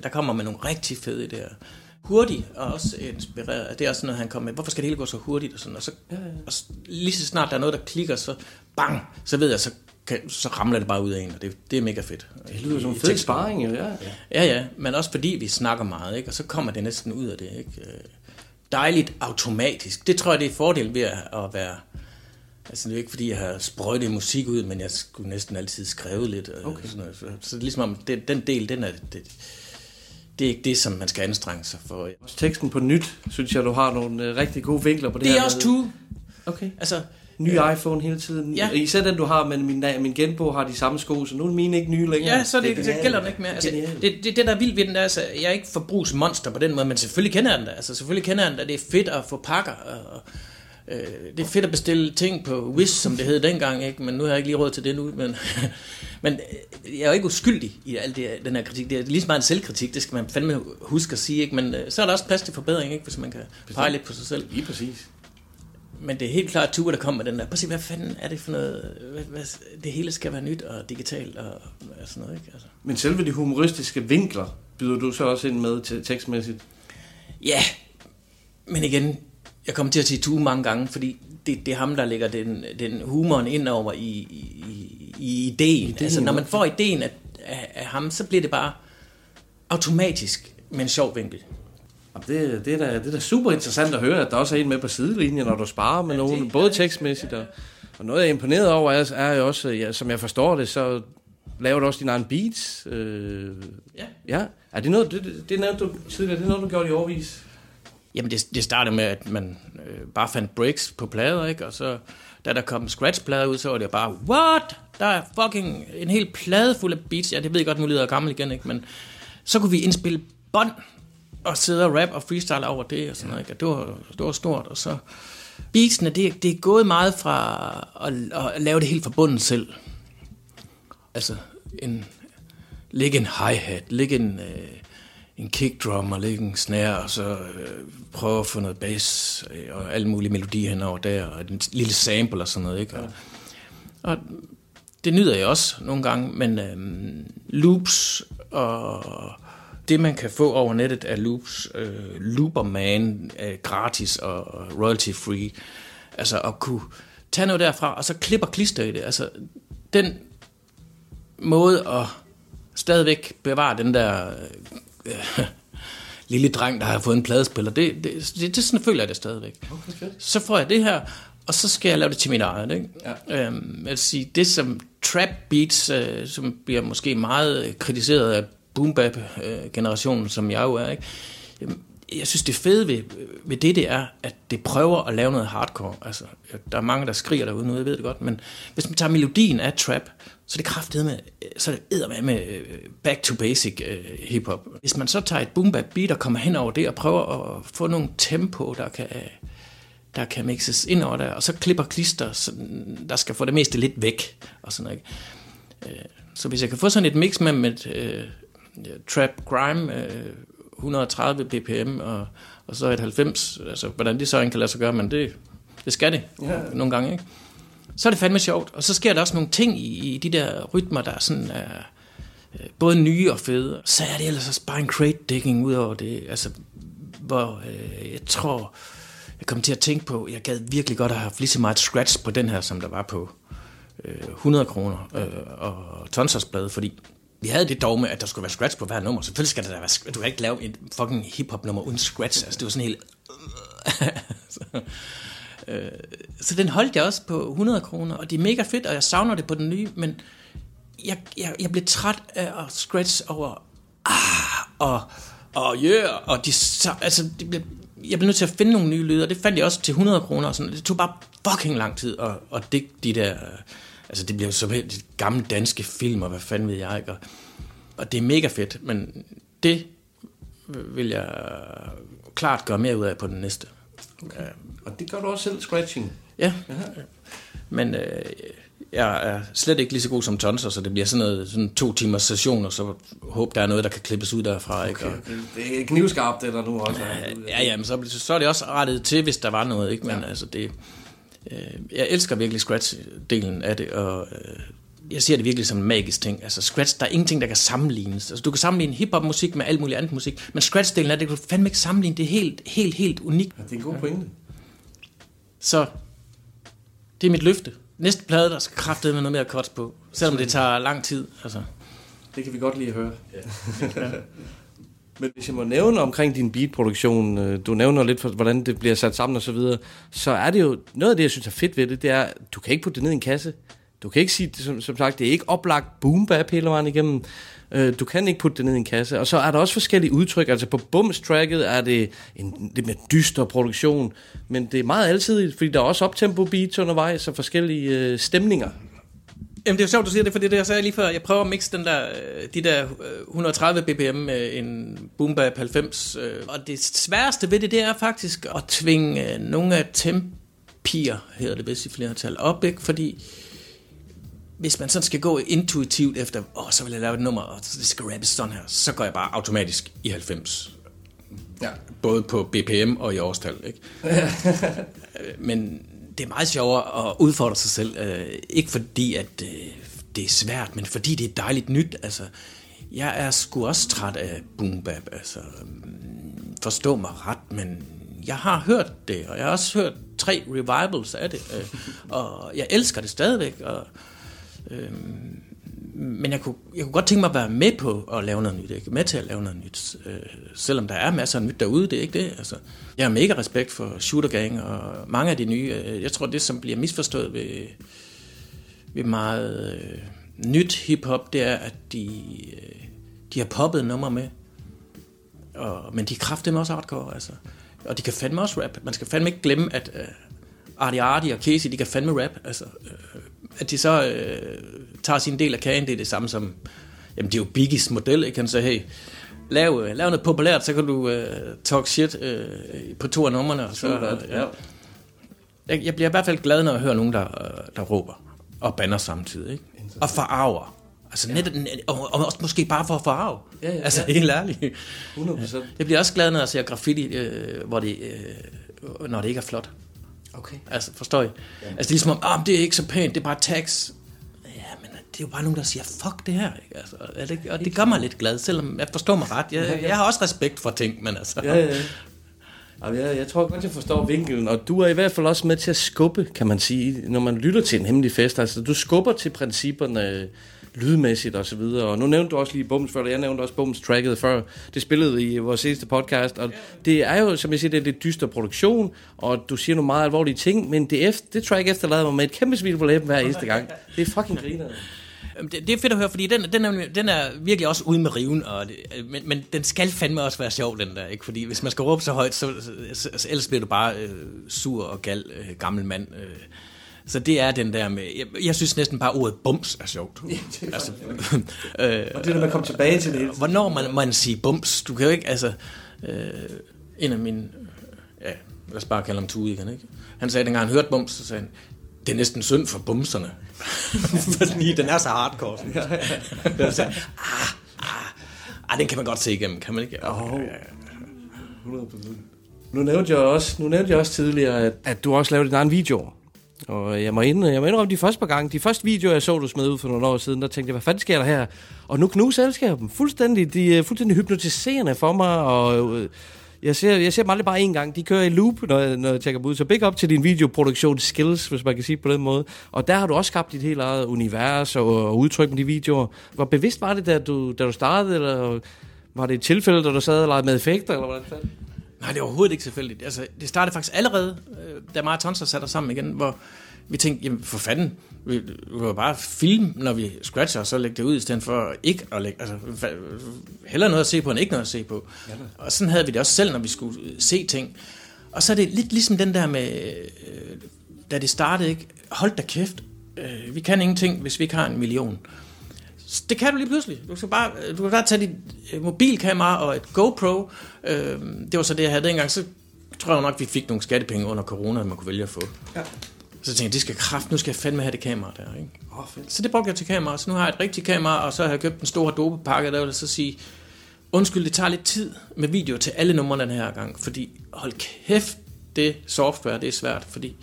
D: der kommer med nogle rigtig fede idéer. Hurtigt og også inspireret. Det er også noget, han kommer med. Hvorfor skal det hele gå så hurtigt? Og, sådan, og, så, ja, ja. og lige så snart der er noget, der klikker, så bang, så ved jeg, så, kan, så ramler det bare ud af en, og det, det er mega fedt.
B: Det lyder som en fed sparring, jo, ja.
D: Ja, ja, men også fordi vi snakker meget, ikke? og så kommer det næsten ud af det. Ikke? Øh, Dejligt automatisk. Det tror jeg, det er fordel ved at være... Altså, det er ikke fordi, jeg har sprøjtet musik ud, men jeg skulle næsten altid skrive lidt. og
B: Okay.
D: Sådan noget. Så, så det er ligesom om, det, den del, den er, det, det er ikke det, som man skal anstrenge sig for.
B: Også teksten på nyt, synes jeg, du har nogle øh, rigtig gode vinkler på det,
D: Det er
B: her
D: også
B: med-
D: Tue.
B: Okay.
D: Altså,
B: Ny iPhone hele tiden.
D: Ja.
B: Især den, du har, men min, min genbo har de samme sko, så nu er mine ikke nye længere.
D: Ja, så det, det, det gælder den ikke mere. Altså, det, det, det, der er vildt ved den, der, altså, jeg er ikke forbrugsmonster på den måde, men selvfølgelig kender jeg den da. Altså, selvfølgelig kender jeg den da. Det er fedt at få pakker. Og, øh, det er fedt at bestille ting på Wish, som det hed dengang, ikke? men nu har jeg ikke lige råd til det nu. Men, men øh, jeg er jo ikke uskyldig i alt det, den her kritik. Det er lige så meget en selvkritik, det skal man fandme huske at sige. Ikke? Men øh, så er der også plads til forbedring, ikke? hvis man kan pege lidt på sig selv.
B: Lige præcis.
D: Men det er helt klart Ture, der kommer med den der. Prøv at se, hvad fanden er det for noget? Hvad, hvad, det hele skal være nyt og digitalt og, og sådan noget, ikke? Altså.
B: Men selve de humoristiske vinkler byder du så også ind med til tekstmæssigt.
D: Ja, men igen, jeg kommer til at sige Tue mange gange, fordi det, det er ham, der lægger den, den humoren ind over i, i, i, ideen.
B: Ideen,
D: Altså, når man
B: ja.
D: får ideen af, af, af ham, så bliver det bare automatisk med en sjov vinkel.
B: Det, det, er da, det er da super interessant at høre, at der også er en med på sidelinjen, når du sparer med nogen, både tekstmæssigt og, og noget, jeg er imponeret over, er, er jo også, ja, som jeg forstår det, så laver du også dine egne beats. Øh,
D: Ja.
B: ja. Er det noget, det, det, det nævnte du tidligere, det er noget, du gjorde i overvis?
D: Jamen, det, det startede med, at man øh, bare fandt breaks på plader, ikke? Og så, da der kom scratchplader ud, så var det bare, what? Der er fucking en hel plade fuld af beats. Ja, det ved jeg godt, nu lyder jeg gammel igen, ikke? Men så kunne vi indspille bånd og sidde og rap og freestyle over det og sådan noget, ikke? Og det var, det var stort, og så... Beatsene, det, det er gået meget fra at, at lave det helt fra bunden selv. Altså, en, lægge en hi-hat, lægge en, øh, en kick drum og lægge en snare, og så øh, prøve at få noget bass øh, og alle mulige melodier henover der, og en lille sample og sådan noget, ikke? Og, og det nyder jeg også nogle gange, men øh, loops og det, man kan få over nettet af loops, øh, Looperman øh, gratis og royalty free, altså at kunne tage noget derfra, og så klipper klister i det. Altså, den måde at stadigvæk bevare den der øh, øh, lille dreng, der har fået en pladespiller, det, det, det, det sådan føler jeg det stadigvæk.
B: Okay, fedt.
D: Så får jeg det her, og så skal jeg lave det til mit eget. Ikke? Ja. Øhm, vil sige, det som trap beats, øh, som bliver måske meget kritiseret af boom bap øh, generationen, som jeg jo er, ikke? Jamen, jeg synes, det fede ved, ved det, det er, at det prøver at lave noget hardcore. Altså, der er mange, der skriger derude nu, jeg ved det godt, men hvis man tager melodien af trap, så det kraftet med, så det med, med back to basic uh, hiphop. Hvis man så tager et boom bap beat og kommer hen over det og prøver at få nogle tempo, der kan, der kan mixes ind over der, og så klipper klister, så der skal få det meste lidt væk, og sådan noget. ikke? Øh, Så hvis jeg kan få sådan et mix med, med uh, trap grime, uh, 130 bpm og, og så et 90, altså hvordan det så kan lade sig gøre, men det, det skal det
B: Ja.
D: nogle gange, ikke? Så er det fandme sjovt, og så sker der også nogle ting i, i de der rytmer, der er sådan er, øh, både nye og fede. Så er det ellers også bare en crate digging ud over det, altså hvor øh, jeg tror, jeg kom til at tænke på, jeg gad virkelig godt at have lige så meget scratch på den her, som der var på øh, 100 kroner øh, og tonsersblade, fordi vi havde det dog med, at der skulle være scratch på hver nummer. Selvfølgelig skal der være scratch. Du kan ikke lave et fucking hiphop nummer uden scratch. Altså, det var sådan helt... så, øh, så den holdt jeg også på 100 kroner, og det er mega fedt, og jeg savner det på den nye, men jeg, jeg, jeg blev træt af at scratch over ah, og, og yeah, og de, så- altså, det blev, jeg blev nødt til at finde nogle nye lyde, og det fandt jeg også til 100 kroner, og sådan. det tog bare fucking lang tid at, at digte de der, øh, altså det bliver så de gamle danske film, og hvad fanden ved jeg, ikke? Og, og det er mega fedt, men det vil jeg klart gøre mere ud af på den næste. Okay.
B: Og det gør du også selv, scratching?
D: Ja. Men øh, jeg er slet ikke lige så god som Tonser, så det bliver sådan noget sådan to timers session, og så håber der er noget, der kan klippes ud derfra. Ikke? Og,
B: Det er knivskarpt, det der nu også.
D: ja, ja, men så, så er det også rettet til, hvis der var noget. Ikke? Men ja. altså, det, øh, jeg elsker virkelig scratch-delen af det, og øh, jeg ser det virkelig som en magisk ting. Altså scratch, der er ingenting, der kan sammenlignes. Altså, du kan sammenligne hiphop-musik med alt muligt andet musik, men scratch-delen af det, kan du fandme ikke sammenligne. Det er helt, helt, helt unikt.
B: Ja, det er en god pointe.
D: Så det er mit løfte. Næste plade, der skal kraftede med noget mere cuts på. Selvom det tager lang tid. Altså.
B: Det kan vi godt lide at høre. Ja. Men hvis jeg må nævne omkring din beatproduktion, øh, du nævner lidt, for, hvordan det bliver sat sammen og så videre, så er det jo, noget af det, jeg synes er fedt ved det, det er, du kan ikke putte det ned i en kasse. Du kan ikke sige, som, som sagt, det er ikke oplagt boom bap hele vejen igennem. Øh, Du kan ikke putte det ned i en kasse. Og så er der også forskellige udtryk. Altså på Bums-tracket er det en lidt mere dyster produktion, men det er meget altid, fordi der er også optempo beats undervejs og forskellige øh, stemninger.
D: Jamen, det er jo sjovt, du siger det, for det er det, jeg sagde lige før. Jeg prøver at mixe den der, øh, de der 130 bpm med en Boom Bap 90. Øh. Og det sværeste ved det, det er faktisk at tvinge øh, nogle af tempier, hedder det vist i flertal, op, ikke? Fordi hvis man sådan skal gå intuitivt efter, åh, så vil jeg lave et nummer, og det skal rappes sådan her, så går jeg bare automatisk i 90.
A: Ja.
D: Både på BPM og i årstal, ikke? Men det er meget sjovere at udfordre sig selv. Øh, ikke fordi, at øh, det er svært, men fordi det er dejligt nyt. Altså, jeg er sgu også træt af boom bap. Altså, forstå mig ret, men jeg har hørt det, og jeg har også hørt tre revivals af det. Øh, og jeg elsker det stadigvæk. Og, øh, men jeg kunne, jeg kunne godt tænke mig at være med på at lave noget nyt, ikke? med til at lave noget nyt, øh, selvom der er masser af nyt derude, det er ikke det. Altså, jeg har mega respekt for Shooter Gang og mange af de nye. Øh, jeg tror, det som bliver misforstået ved, ved meget øh, nyt hiphop, det er, at de, øh, de har poppet numre med, og, men de er kraftedeme også hardcore, altså. Og de kan fandme også rap. Man skal fandme ikke glemme, at øh, Artie Artie og Casey, de kan fandme rap. Altså, øh, at de så øh, tager sin del af kagen, det er det samme som... Jamen, det er jo Biggies model, ikke? Han siger, hey, lav, øh, lav noget populært, så kan du øh, talk shit øh, på to af numrene. Og så,
B: that, ja.
D: jeg, jeg bliver i hvert fald glad, når jeg hører nogen, der, øh, der råber og banner samtidig. Ikke? Og forarver. Altså netop, og, og også måske bare for at forarve.
B: Ja, ja,
D: altså
B: ja.
D: helt ærligt.
B: 100%.
D: Jeg bliver også glad, når jeg ser graffiti, øh, hvor det, øh, når det ikke er flot.
B: Okay.
D: Altså, forstår I? Ja. Altså, det er ligesom om, ah, men det er ikke så pænt, det er bare tags. Ja, men det er jo bare nogen, der siger, fuck det her. Ikke? Altså, er det, og det gør mig lidt glad, selvom jeg forstår mig ret. Jeg, jeg har også respekt for ting, men altså...
B: Ja, ja, ja. Jamen, jeg, jeg tror godt, jeg forstår vinkelen, og du er i hvert fald også med til at skubbe, kan man sige, når man lytter til en hemmelig fest. Altså, du skubber til principperne lydmæssigt og så videre. Og nu nævnte du også lige Bums før, og jeg nævnte også Bums tracket før. Det spillede i vores seneste podcast, og det er jo, som jeg siger, det er lidt dyster produktion, og du siger nogle meget alvorlige ting, men det, efter, det track efterlader mig med et kæmpe smil på læben hver eneste gang. Det er fucking griner.
D: Det, det er fedt at høre, fordi den, den, er, den er virkelig også ude med riven, og det, men, men den skal fandme også være sjov, den der, ikke? Fordi hvis man skal råbe så højt, så, så, så ellers bliver du bare øh, sur og gal øh, gammel mand. Øh. Så det er den der med, jeg, jeg synes næsten bare ordet bums er sjovt. altså, øh,
B: Og det der med at komme tilbage til det.
D: Hvornår man, man siger bums, du kan jo ikke, altså, øh, en af mine, ja, lad os bare kalde ham Tude igen, ikke? Han sagde, dengang han hørte bums, så sagde han, det er næsten synd for bumserne. Fordi den er så hardcore. Sådan. Ja, ja. så, ah, ah, ah, den kan man godt se igennem, kan man ikke?
B: Oh. 100%. Nu nævnte jeg også, nu nævnte jeg også tidligere, at, at du også lavede din egen video. Og jeg må, ind, jeg må indrømme de første par gange, de første videoer, jeg så, du smed ud for nogle år siden, der tænkte jeg, hvad fanden sker der her? Og nu knuser selskabet fuldstændig, de er fuldstændig hypnotiserende for mig, og øh, jeg ser, jeg ser dem aldrig bare én gang. De kører i loop, når jeg, når jeg tjekker dem ud. Så big up til din videoproduktion skills, hvis man kan sige på den måde. Og der har du også skabt dit helt eget univers og, og udtryk med de videoer. Hvor bevidst var det, da du, da du startede, eller var det et tilfælde, da du sad og legede med effekter, eller hvordan fanden?
D: Nej, det er overhovedet ikke tilfældigt. Altså, det startede faktisk allerede, øh, da og Tonser satte os sammen igen, hvor vi tænkte, jamen for fanden, vi, vi kan bare filme, når vi scratcher, og så lægge det ud, i stedet for ikke at lægge, altså hellere noget at se på, end ikke noget at se på. Ja, og sådan havde vi det også selv, når vi skulle øh, se ting. Og så er det lidt ligesom den der med, øh, da det startede, ikke? Hold da kæft, øh, vi kan ingenting, hvis vi ikke har en million. Det kan du lige pludselig. Du skal bare, du kan bare tage dit øh, mobilkamera og et GoPro. Øh, det var så det, jeg havde dengang. Så tror jeg nok, vi fik nogle skattepenge under corona, man kunne vælge at få.
B: Ja.
D: Så tænkte jeg, det skal kraft, nu skal jeg fandme have det kamera der. Ikke?
B: Oh, fedt.
D: Så det brugte jeg til kamera. Så nu har jeg et rigtigt kamera, og så har jeg købt en stor dopepakke, der vil så sige, undskyld, det tager lidt tid med video til alle numrene den her gang, fordi hold kæft, det software, det er svært, fordi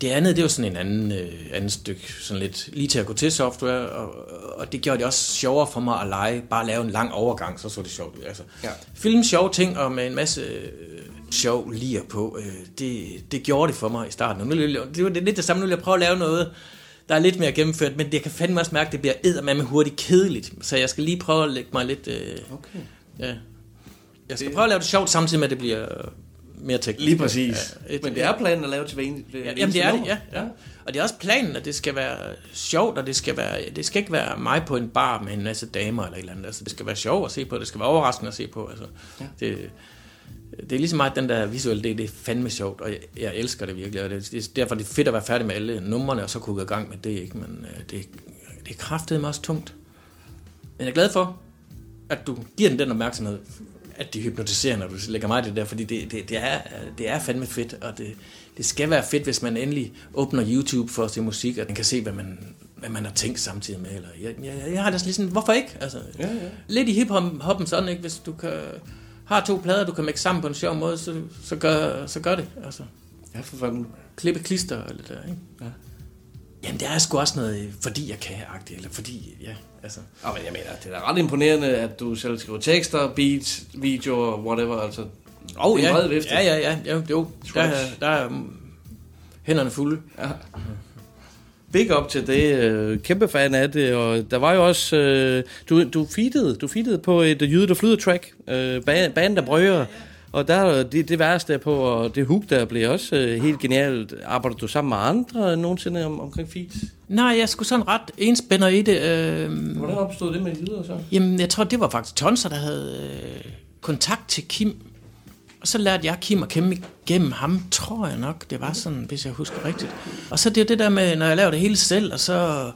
D: det andet, det var sådan en anden, øh, anden stykke, sådan lidt lige til at gå til software, og, og det gjorde det også sjovere for mig at lege, bare lave en lang overgang, så så det sjovt ud. Altså,
B: Ja.
D: Film sjove ting, og med en masse øh, sjov lir på, øh, det, det gjorde det for mig i starten. Og nu, jeg- det var lidt det samme, nu vil jeg prøve at lave noget, der er lidt mere gennemført, men det kan fandme også mærke, at det bliver eddermame hurtigt kedeligt. Så jeg skal lige prøve at lægge mig lidt... Øh,
B: Okay.
D: ja. Jeg skal prøve at lave det sjovt, samtidig med, at det bliver mere teknisk.
B: Lige præcis.
D: Ja, et-
B: Men det er planen at lave til hver en,
D: Ja, jamen det er det, ja, ja. Og det er også planen, at det skal være sjovt, og det skal, være, det skal ikke være mig på en bar med en masse damer eller et eller andet. Altså, det skal være sjovt at se på, det skal være overraskende at se på. Altså, ja. det, det er ligesom meget den der visuelle del, det er fandme sjovt, og jeg, jeg elsker det virkelig. Og det, det, er derfor det er fedt at være færdig med alle numrene, og så kunne gå i gang med det, ikke? Men øh, det, det er kraftedeme også tungt. Men jeg er glad for, at du giver den den opmærksomhed, at de hypnotiserer, når du lægger mig det der, fordi det, det, det, er, det er fandme fedt, og det, det skal være fedt, hvis man endelig åbner YouTube for at se musik, og man kan se, hvad man, hvad man har tænkt samtidig med. Eller, jeg, jeg, jeg har det sådan, hvorfor ikke? Altså,
B: Ja, ja.
D: Lidt i hip-hoppen sådan, ikke? Hvis du kan, har to plader, du kan mixe sammen på en sjov måde, så, så, gør, så gør det. Altså,
B: Ja, for fanden.
D: klippe klister det der, ikke?
B: Ja.
D: Jamen, det er sgu også noget, fordi jeg kan-agtigt, eller fordi, ja, altså...
B: Ja, men jeg mener, det er da ret imponerende, at du selv skriver tekster, beats, videoer, whatever, altså.
D: Oh,
B: er
D: ja.
B: vifte.
D: ja, ja, ja, jo, jo. Der, er- der er hænderne fulde.
B: Ja. Big up til det. øh, Kæmpe fan af det. Og der var jo også... øh, Du, du feedede, du feedede på et Jyde, der flyder track. øh, ba- Banen, der brøger. Og der er det, det værste på, og det hook der blev også øh, helt genialt. Arbejder du sammen med andre nogensinde om, omkring feeds?
D: Nej, jeg skulle sådan ret enspænder i det. Øh,
B: Hvordan opstod det med Jyde så?
D: Jamen, jeg tror, det var faktisk Tonser, der havde øh, kontakt til Kim. Og så lærte jeg Kim at kende gennem ham, tror jeg nok. Det var sådan, hvis jeg husker rigtigt. Og så det er det der med, når jeg laver det hele selv, og så,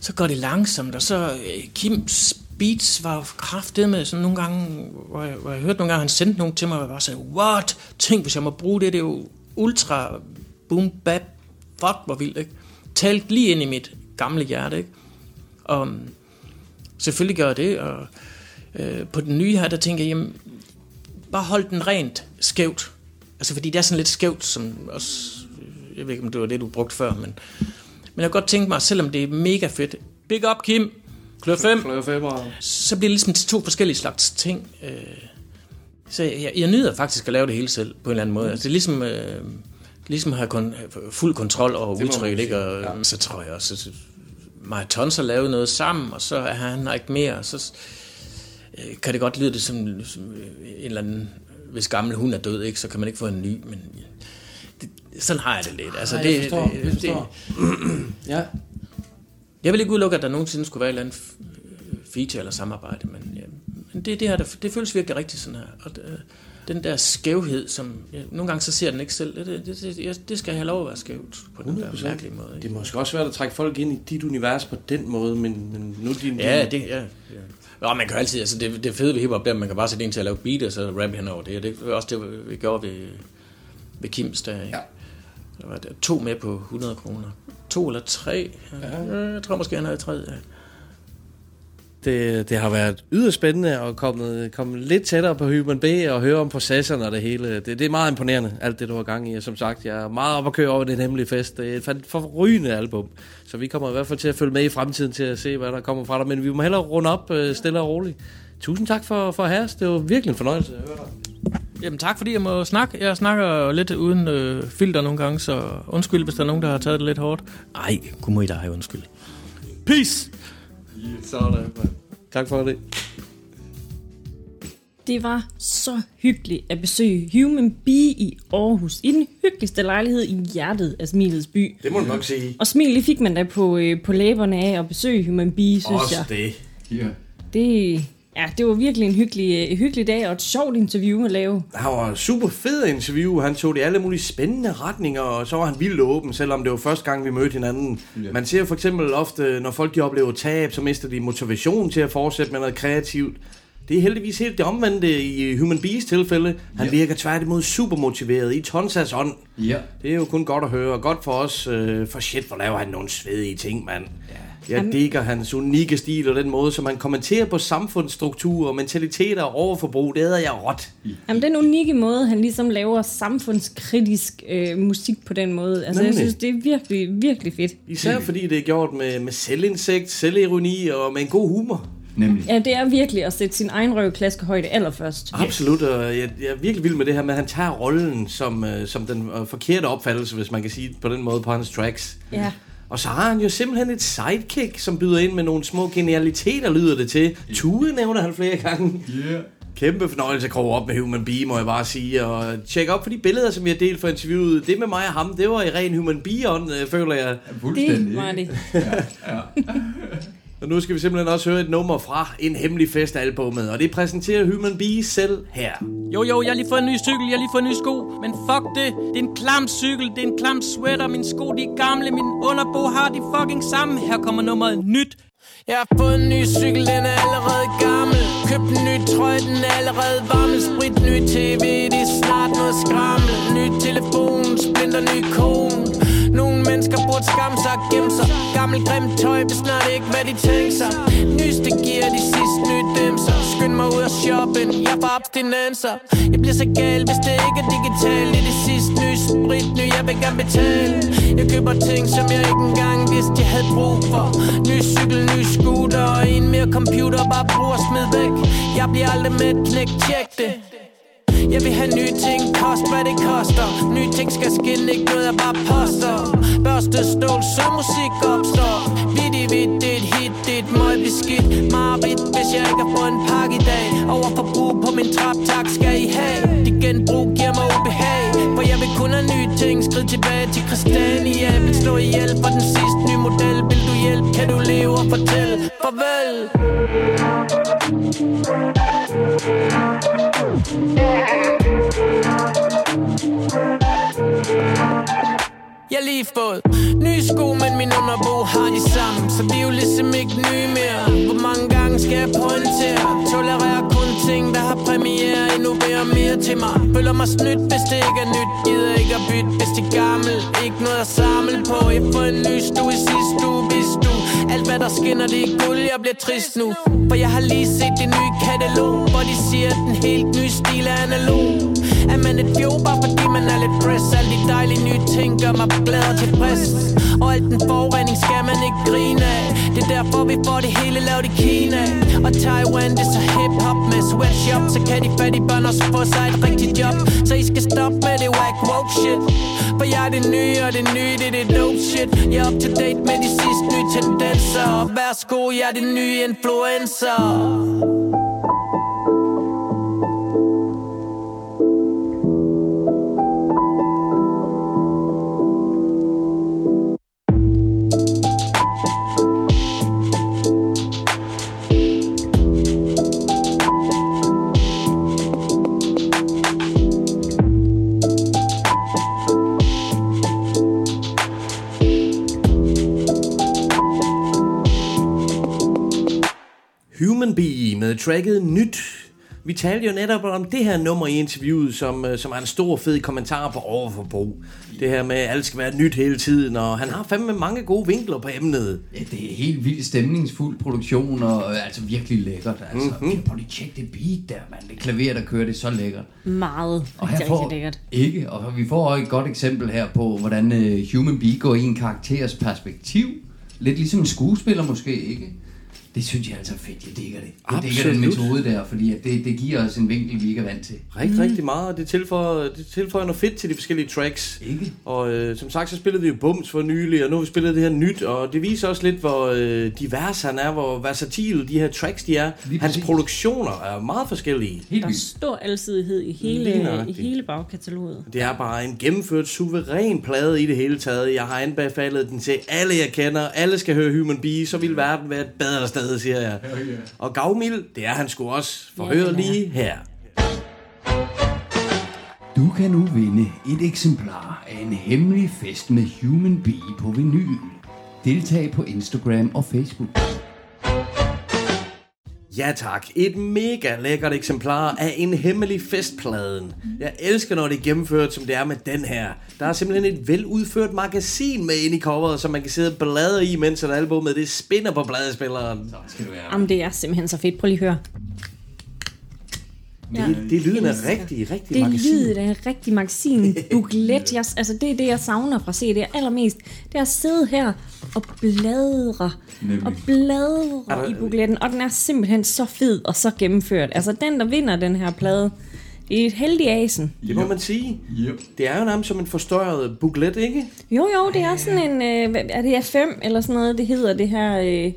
D: så går det langsomt. Og så øh, Kims beats var kraftet med sådan nogle gange, hvor jeg, hvor jeg hørte nogle gange, han sendte nogle til mig, og jeg bare sagde, what? Tænk, hvis jeg må bruge det, det er jo ultra boom bap. Fuck, hvor vildt, ikke? Talt lige ind i mit gamle hjerte, ikke? Og, um, Selvfølgelig gør jeg det, og øh, på den nye her, der tænker jeg, jamen, bare hold den rent skævt. Altså, fordi det er sådan lidt skævt, som også, jeg ved ikke, om det var det, du brugte før, men, men jeg kan godt tænke mig, selvom det er mega fedt, big up Kim, klør 5,
B: Klør 5 og...
D: så bliver det ligesom til to forskellige slags ting. Øh, så jeg, jeg nyder faktisk at lave det hele selv, på en eller anden måde. Altså, det er ligesom, øh, ligesom at have kun, fuld kontrol over
B: Det
D: udtrykket, ikke? Og
B: ja.
D: så tror jeg også, at og Tons har lavet noget sammen, og så er han ikke mere, og så øh, kan det godt lyde det som, som øh, en eller anden, hvis gammel hund er død, ikke, så kan man ikke få en ny, men det, sådan har jeg det lidt. Altså,
B: Ej,
D: det,
B: jeg forstår,
D: det,
B: jeg forstår. ja.
D: Jeg vil ikke udelukke, at der nogensinde skulle være et eller andet f- feature eller samarbejde, men, ja, men det, det, her, det, det føles virkelig rigtigt sådan her. Og det, den der skævhed, som ja, nogle gange så ser den ikke selv, det, det, det, det, det skal have lov at være skævt på den der
B: 100%.
D: mærkelige måde.
B: Det
D: Ikke?
B: er måske også svært at trække folk ind i dit univers på den måde, men, men nu din...
D: Ja, det, ja, ja. Nå, man kan altid, altså det, det fede ved hiphop, der er, man kan bare sætte en til at lave beat, og så rap hen over det. Og det er også det, vi gjorde ved, ved Kims der. Ikke?
B: Ja.
D: Der var der to med på 100 kroner. To eller tre. Ja. Jeg tror måske, han havde tre. Ja.
B: Det, det har været yderst spændende at komme, komme lidt tættere på Human B og høre om processerne og det hele. Det, det er meget imponerende, alt det du har gang i. Og som sagt, jeg er meget op at køre over den hemmelige fest. Det er et forrygende album. Så vi kommer i hvert fald til at følge med i fremtiden til at se, hvad der kommer fra dig. Men vi må hellere runde op øh, stille og roligt. Tusind tak for, for at have os. Det var virkelig en fornøjelse at høre dig.
D: Jamen tak, fordi jeg må snakke. Jeg snakker lidt uden øh, filter nogle gange, så undskyld, hvis der er nogen, der har taget det lidt hårdt. Ej, kunne må I dig undskyld. Peace!
B: Sådan. Tak for det.
C: Det var så hyggeligt at besøge Human Bee i Aarhus, i den hyggeligste lejlighed i hjertet af Smilets by.
B: Det må du nok sige.
C: Og smil, det fik man da på, øh, på læberne af at besøge Human Bee, synes
B: Også
C: jeg.
B: det.
A: Ja.
C: Det, ja, det var virkelig en hyggelig, øh, hyggelig dag og et sjovt interview at lave.
B: Han var super fed interview. Han tog det i alle mulige spændende retninger, og så var han vildt åben, selvom det var første gang, vi mødte hinanden.
A: Ja.
B: Man ser for eksempel ofte, når folk de oplever tab, så mister de motivation til at fortsætte med noget kreativt. Det er heldigvis helt det omvendte i Human Bees tilfælde. Han
A: Ja.
B: virker tværtimod super motiveret i tonsas ånd.
A: Ja.
B: Det er jo kun godt at høre, og godt for os. Øh, for shit, hvor laver han nogle svedige ting, mand. Jeg
C: Jamen-
B: digger hans unikke stil og den måde, som han kommenterer på samfundsstruktur og mentaliteter og overforbrug. Det er jeg råt.
C: Jamen, den unikke måde, han ligesom laver samfundskritisk øh, musik på den måde. Altså, jeg
B: Nemlig.
C: synes, det er virkelig, virkelig fedt.
B: Især fordi det er gjort med, med selvindsigt, selvironi og med en god humor.
A: Nemlig.
C: Ja, det er virkelig at sætte sin egen røvklaske højde allerførst.
B: Absolut, og jeg, jeg er virkelig vild med det her med, at han tager rollen som, øh, som den øh, forkerte opfattelse, hvis man kan sige på den måde på hans tracks.
C: Ja.
B: Og så har han jo simpelthen et sidekick, som byder ind med nogle små genialiteter, lyder det til. Tue nævner han flere gange.
A: Yeah.
B: Kæmpe fornøjelse at kroge op med Human Bee, må jeg bare sige. Og tjek op for de billeder, som vi har delt for interviewet. Det med mig og ham, det var i ren Human Bee-ånd, øh, føler jeg.
C: Det var det.
B: Og nu skal vi simpelthen også høre et nummer fra En Hemmelig Fest albumet, og det præsenterer Human Bee selv her.
D: Jo, jo, jeg har lige fået en ny cykel, jeg har lige fået en ny sko. Men fuck det, det er en klam cykel, det er en klam sweater. Mine sko, de er gamle, min underbo har de fucking sammen. Her kommer nummeret nyt. Jeg har fået en ny cykel, den er allerede gammel. Købt en ny trøje, den er allerede varmel. Sprit, ny tv, det er snart noget skrammel. Ny telefon, splinter ny kone. Mennesker burde skamme sig og gemme sig. Gammel grimt tøj, hvis snart ikke hvad de tænker sig. Nyeste gear, de sidste nye dæmser. Skynd mig ud og shoppen, jeg får abstinenser. Jeg bliver så gal, hvis det ikke er digitalt. Det er det sidste nye sprit, ny jeg vil gerne betale. Jeg køber ting, som jeg ikke engang vidste, jeg havde brug for. Ny cykel, ny scooter og en mere computer, bare brug og smid væk. Jeg bliver aldrig med knæk, tjek det. Jeg vil have nye ting, kost hvad det koster. Nye ting skal skinne, ikke noget jeg bare poster. Børste stål, så musik opstår. Vidt i vidt, det er et hit, det er et møg beskidt Mareridt, hvis jeg ikke har fået en pakke i dag. Overforbrug på min trap, tak skal I have. De genbrug giver mig ubehag For jeg vil kun have nye ting, skrid tilbage til Christiania. Vil slå ihjel for den sidste nye model. Vil du hjælpe, kan du leve og fortælle? Farvel. Jeg har lige fået nye sko, men min underbo har de samme Så de er jo ligesom ikke nye mere. Hvor mange gange skal jeg pointere? Tolerere kun ting, der har premiere Innoverer mere til mig. Føler mig snydt, hvis det ikke er nyt. Gider ikke at bytte, hvis det er gammel Ikke noget at samle på. Jeg får en ny stue. I sidste uge, hvis du
L: Alt hvad der skinner, det er guld, jeg bliver trist nu. For jeg har lige set det nye katalog Hvor de siger, at den helt nye stil er analog. Er man et fjol, bare fordi man er lidt press Alle de dejlige nye ting gør mig glad og tilfreds. Og alt den forurening skal man ikke grine af. Det er derfor, vi får det hele lavet i Kina. Og Taiwan, det er så hip-hop med sweatshop Så kan de fattige børn også få sig et rigtigt job. Så I skal stoppe med det whack woke shit. For jeg er det nye, og det nye, det er det dope shit. Jeg er up to date med de sidste nye tendenser. Værsgo, jeg er det nye influencer.
B: Med tracket Nyt. Vi talte jo netop om det her nummer i interviewet, som, øh, som er en stor fed kommentar på overforbrug. Det her med, at alt skal være nyt hele tiden, og han har fandme mange gode vinkler på emnet.
A: Ja, det er helt vildt stemningsfuld produktion, og øh, altså virkelig lækkert. Altså,
B: Mhm.
A: mm-hmm. prøv lige at tjekke det beat der, mand. Det klaver, der kører, det er så lækkert.
C: Meget.
A: Og her får,
C: lækkert.
A: Ikke, og vi får også et godt eksempel her på, hvordan uh, Human Bee går i en karakteres perspektiv. Lidt ligesom en skuespiller måske, ikke? Det synes jeg altså er fedt, jeg digger det. Jeg digger den metode der, fordi at det, det giver os en vinkel, vi ikke er vant til.
B: Rigtig, mm. rigtig meget, og det tilføjer, det tilføjer noget fedt til de forskellige tracks.
A: Ikke?
B: Og øh, som sagt, så spillede vi jo Bums for nylig, og nu har vi spillet det her nyt, og det viser også lidt, hvor øh, divers han er, hvor versatil de her tracks de er. Hans produktioner er meget forskellige.
C: Der er stor alsidighed i
B: Lige
C: hele, i hele bagkataloget.
B: Det er bare en gennemført suveræn plade i det hele taget. Jeg har anbefalet den til alle, jeg kender. Alle skal høre Human Bee, så vil verden være et bedre sted, siger jeg. Og gavmild, det er han sgu også. For
C: Ja,
B: hør
C: den er.
B: lige her.
A: Du kan nu vinde et eksemplar af en hemmelig fest med Human Bee på vinyl. Deltag på Instagram og Facebook.
B: Ja tak, et mega lækkert eksemplar af en hemmelig festpladen. Jeg elsker, når det er gennemført, som det er med den her. Der er simpelthen et veludført magasin med inde i coveret, som man kan sidde og bladre i, mens et albumet det spinner på pladespilleren. Så
A: skal det være.
C: Jamen, det er simpelthen så fedt. Prøv lige at høre.
B: Ja. Det, det er lyden af rigtig, rigtig
C: Det
B: magasin.
C: lyden af en rigtig magasin. Booklet. Jeg, altså, det er det, jeg savner fra CD allermest. Det er at sidde her og bladre.
A: Nemlig.
C: Og bladre
B: Er der-
C: i bookletten. Og den er simpelthen så fed og så gennemført. Altså, den, der vinder den her plade, det er et heldig asen.
B: Det må man sige.
A: Yep.
B: Det er jo nærmest som en forstørret booklet, ikke?
C: Jo, jo, det er sådan en... Øh, er det A5 eller sådan noget, det hedder det her øh,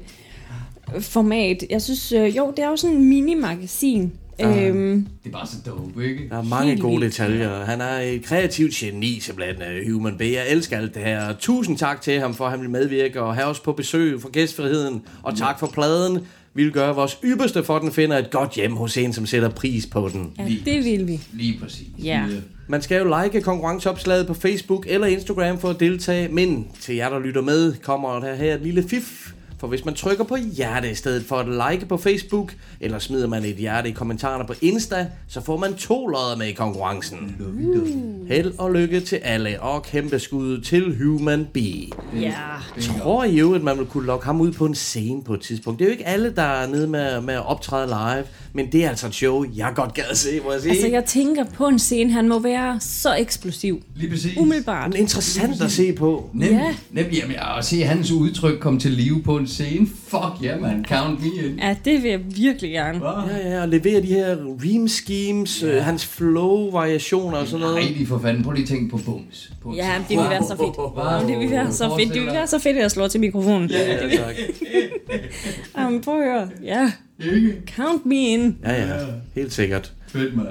C: format? Jeg synes, øh, jo, det er jo sådan en mini-magasin.
B: Ah.
C: Øhm,
A: Det er bare så dope, ikke?
B: Der er mange
C: Helt
B: gode detaljer. Han er et kreativt geni, simpelthen, uh, Human Bee. Jeg elsker alt det her. Tusind tak til ham for, at han vil medvirke og have os på besøg for gæstfriheden. Og tak for pladen. Vi vil gøre vores ypperste for, at den finder et godt hjem hos en, som sætter pris på den.
C: ja, det vil vi.
A: Lige præcis.
C: Ja.
B: Man skal jo like konkurrenceopslaget på Facebook eller Instagram for at deltage, men til jer, der lytter med, kommer der her et lille fif. For hvis man trykker på hjerte i stedet for at like på Facebook, eller smider man et hjerte i kommentarerne på Insta, så får man to lodder med i konkurrencen. Held og lykke til alle, og kæmpe skud til Human Bee.
C: Ja.
B: Tror I jo, at man vil kunne lokke ham ud på en scene på et tidspunkt? Det er jo ikke alle, der er nede med, med at optræde live, men det er altså et show, jeg godt gad at se, må jeg sige.
C: Altså, jeg tænker på en scene, han må være så eksplosiv.
A: Lige præcis.
C: Umiddelbart.
B: Det er interessant at se på.
A: Nemlig,
C: Ja.
A: nemlig jamen, at se hans udtryk komme til live på en scene. Fuck ja, yeah, man. Count me in.
C: Ja, det vil jeg virkelig gerne.
B: Ja, ja, og levere de her ream schemes, ja. hans flow-variationer og sådan noget.
A: Nej, de for fanden. Prøv lige at tænke på bums. På
C: Ja, det vil være så fedt. Jamen, det vil være så fedt. Det vil være så fedt, at jeg slår til mikrofonen.
B: Ja, ja, tak.
C: Jamen, prøv at høre. Ja. Count me in.
B: Ja, ja, helt sikkert.
A: Fedt, mand.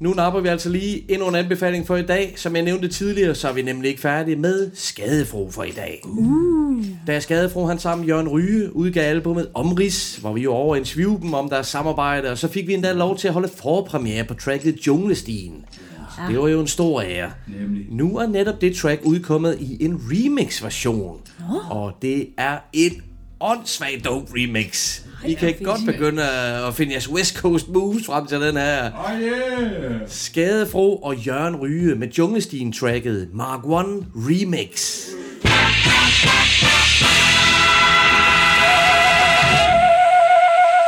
B: Nu napper vi altså lige endnu en anbefaling for i dag. Som jeg nævnte tidligere, så er vi nemlig ikke færdige med Skadefro for i dag. Uh. Da Skadefro han sammen med Jørgen Ryge udgav albumet Omrids, hvor vi jo over interviewede dem om deres samarbejde, og så fik vi endda lov til at holde forpremiere på tracket Junglestien. Det var jo en stor ære.
A: Nemlig.
B: Nu er netop det track udkommet i en remix-version. Oh. Og det er et åndssvagt dope remix. I kan godt begynde at finde jeres West Coast moves frem til den her. Skadefro og Jørgen Ryge med Junglestien-tracket Mark 1 Remix.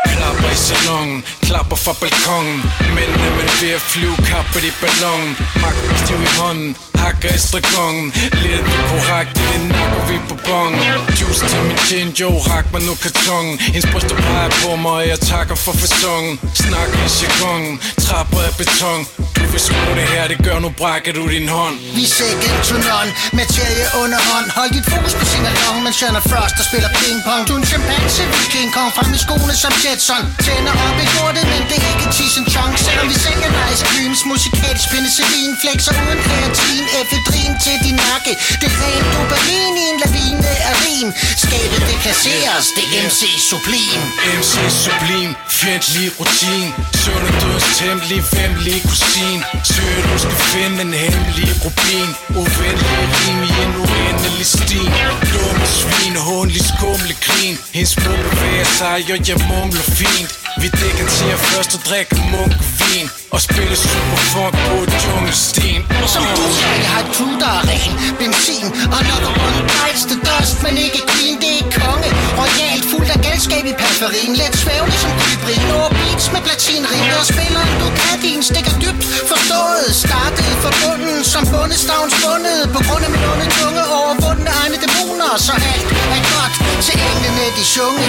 M: Eller salon Klapper fra balkongen Mændene med ved at flyve kappet i ballonen. Magten stiv i hånden Hakker estragongen Lidt korrekt det nakker vi på bongen. Juice til min gin, jo rak mig nu kartongen. Hendes bryster peger på mig, og jeg takker for fasongen. Snakker i jargonen Trapper af beton. Du vil skrue det her, det gør nu brækker du din hånd.
E: Vi sækker none, materie under hånd. Hold dit fokus på sin along, mens Shannon Frost der spiller pingpong. Du er en chimpanse, vi King Kong frem i skoene som Jetson. Tænder op i lortet, men det er ikke tis en chunk. Selvom vi sælger nice creams, musikalsk penicillin Flexer uden kreatin, efedrin til din nakke. Det er ren dopamin i en lavine af rim. Skabet det kasseres, det er MC Sublim
M: MC Sublim, fjendtlig rutin. Søvn og døds temmelig, vemmelig kusin. Søger du skal finde en hemmelig rubin. Uvenlig rim i en uendelig stil. Dumme svin, Håndelig skumle grin Hendes små bevæger sig, og jeg mumler fint. Vi dækker til at først og drikke munkvin. Og spille super funk på et jungelsten
E: Som du sagde, jeg har et crew, der er ren Benzin, og another rundt bites the dust Men ikke clean, det er konge. Royalt, fuldt af galskab i periferien. Let svævne som kybrin Over beats med platinrim Og spilleren du kan din stikker dybt. Forstået, startet for bunden. Som bundestavns bundet På grund af min onde tunge over Overvundne egne dæmoner Så alt er godt til englene de sjunge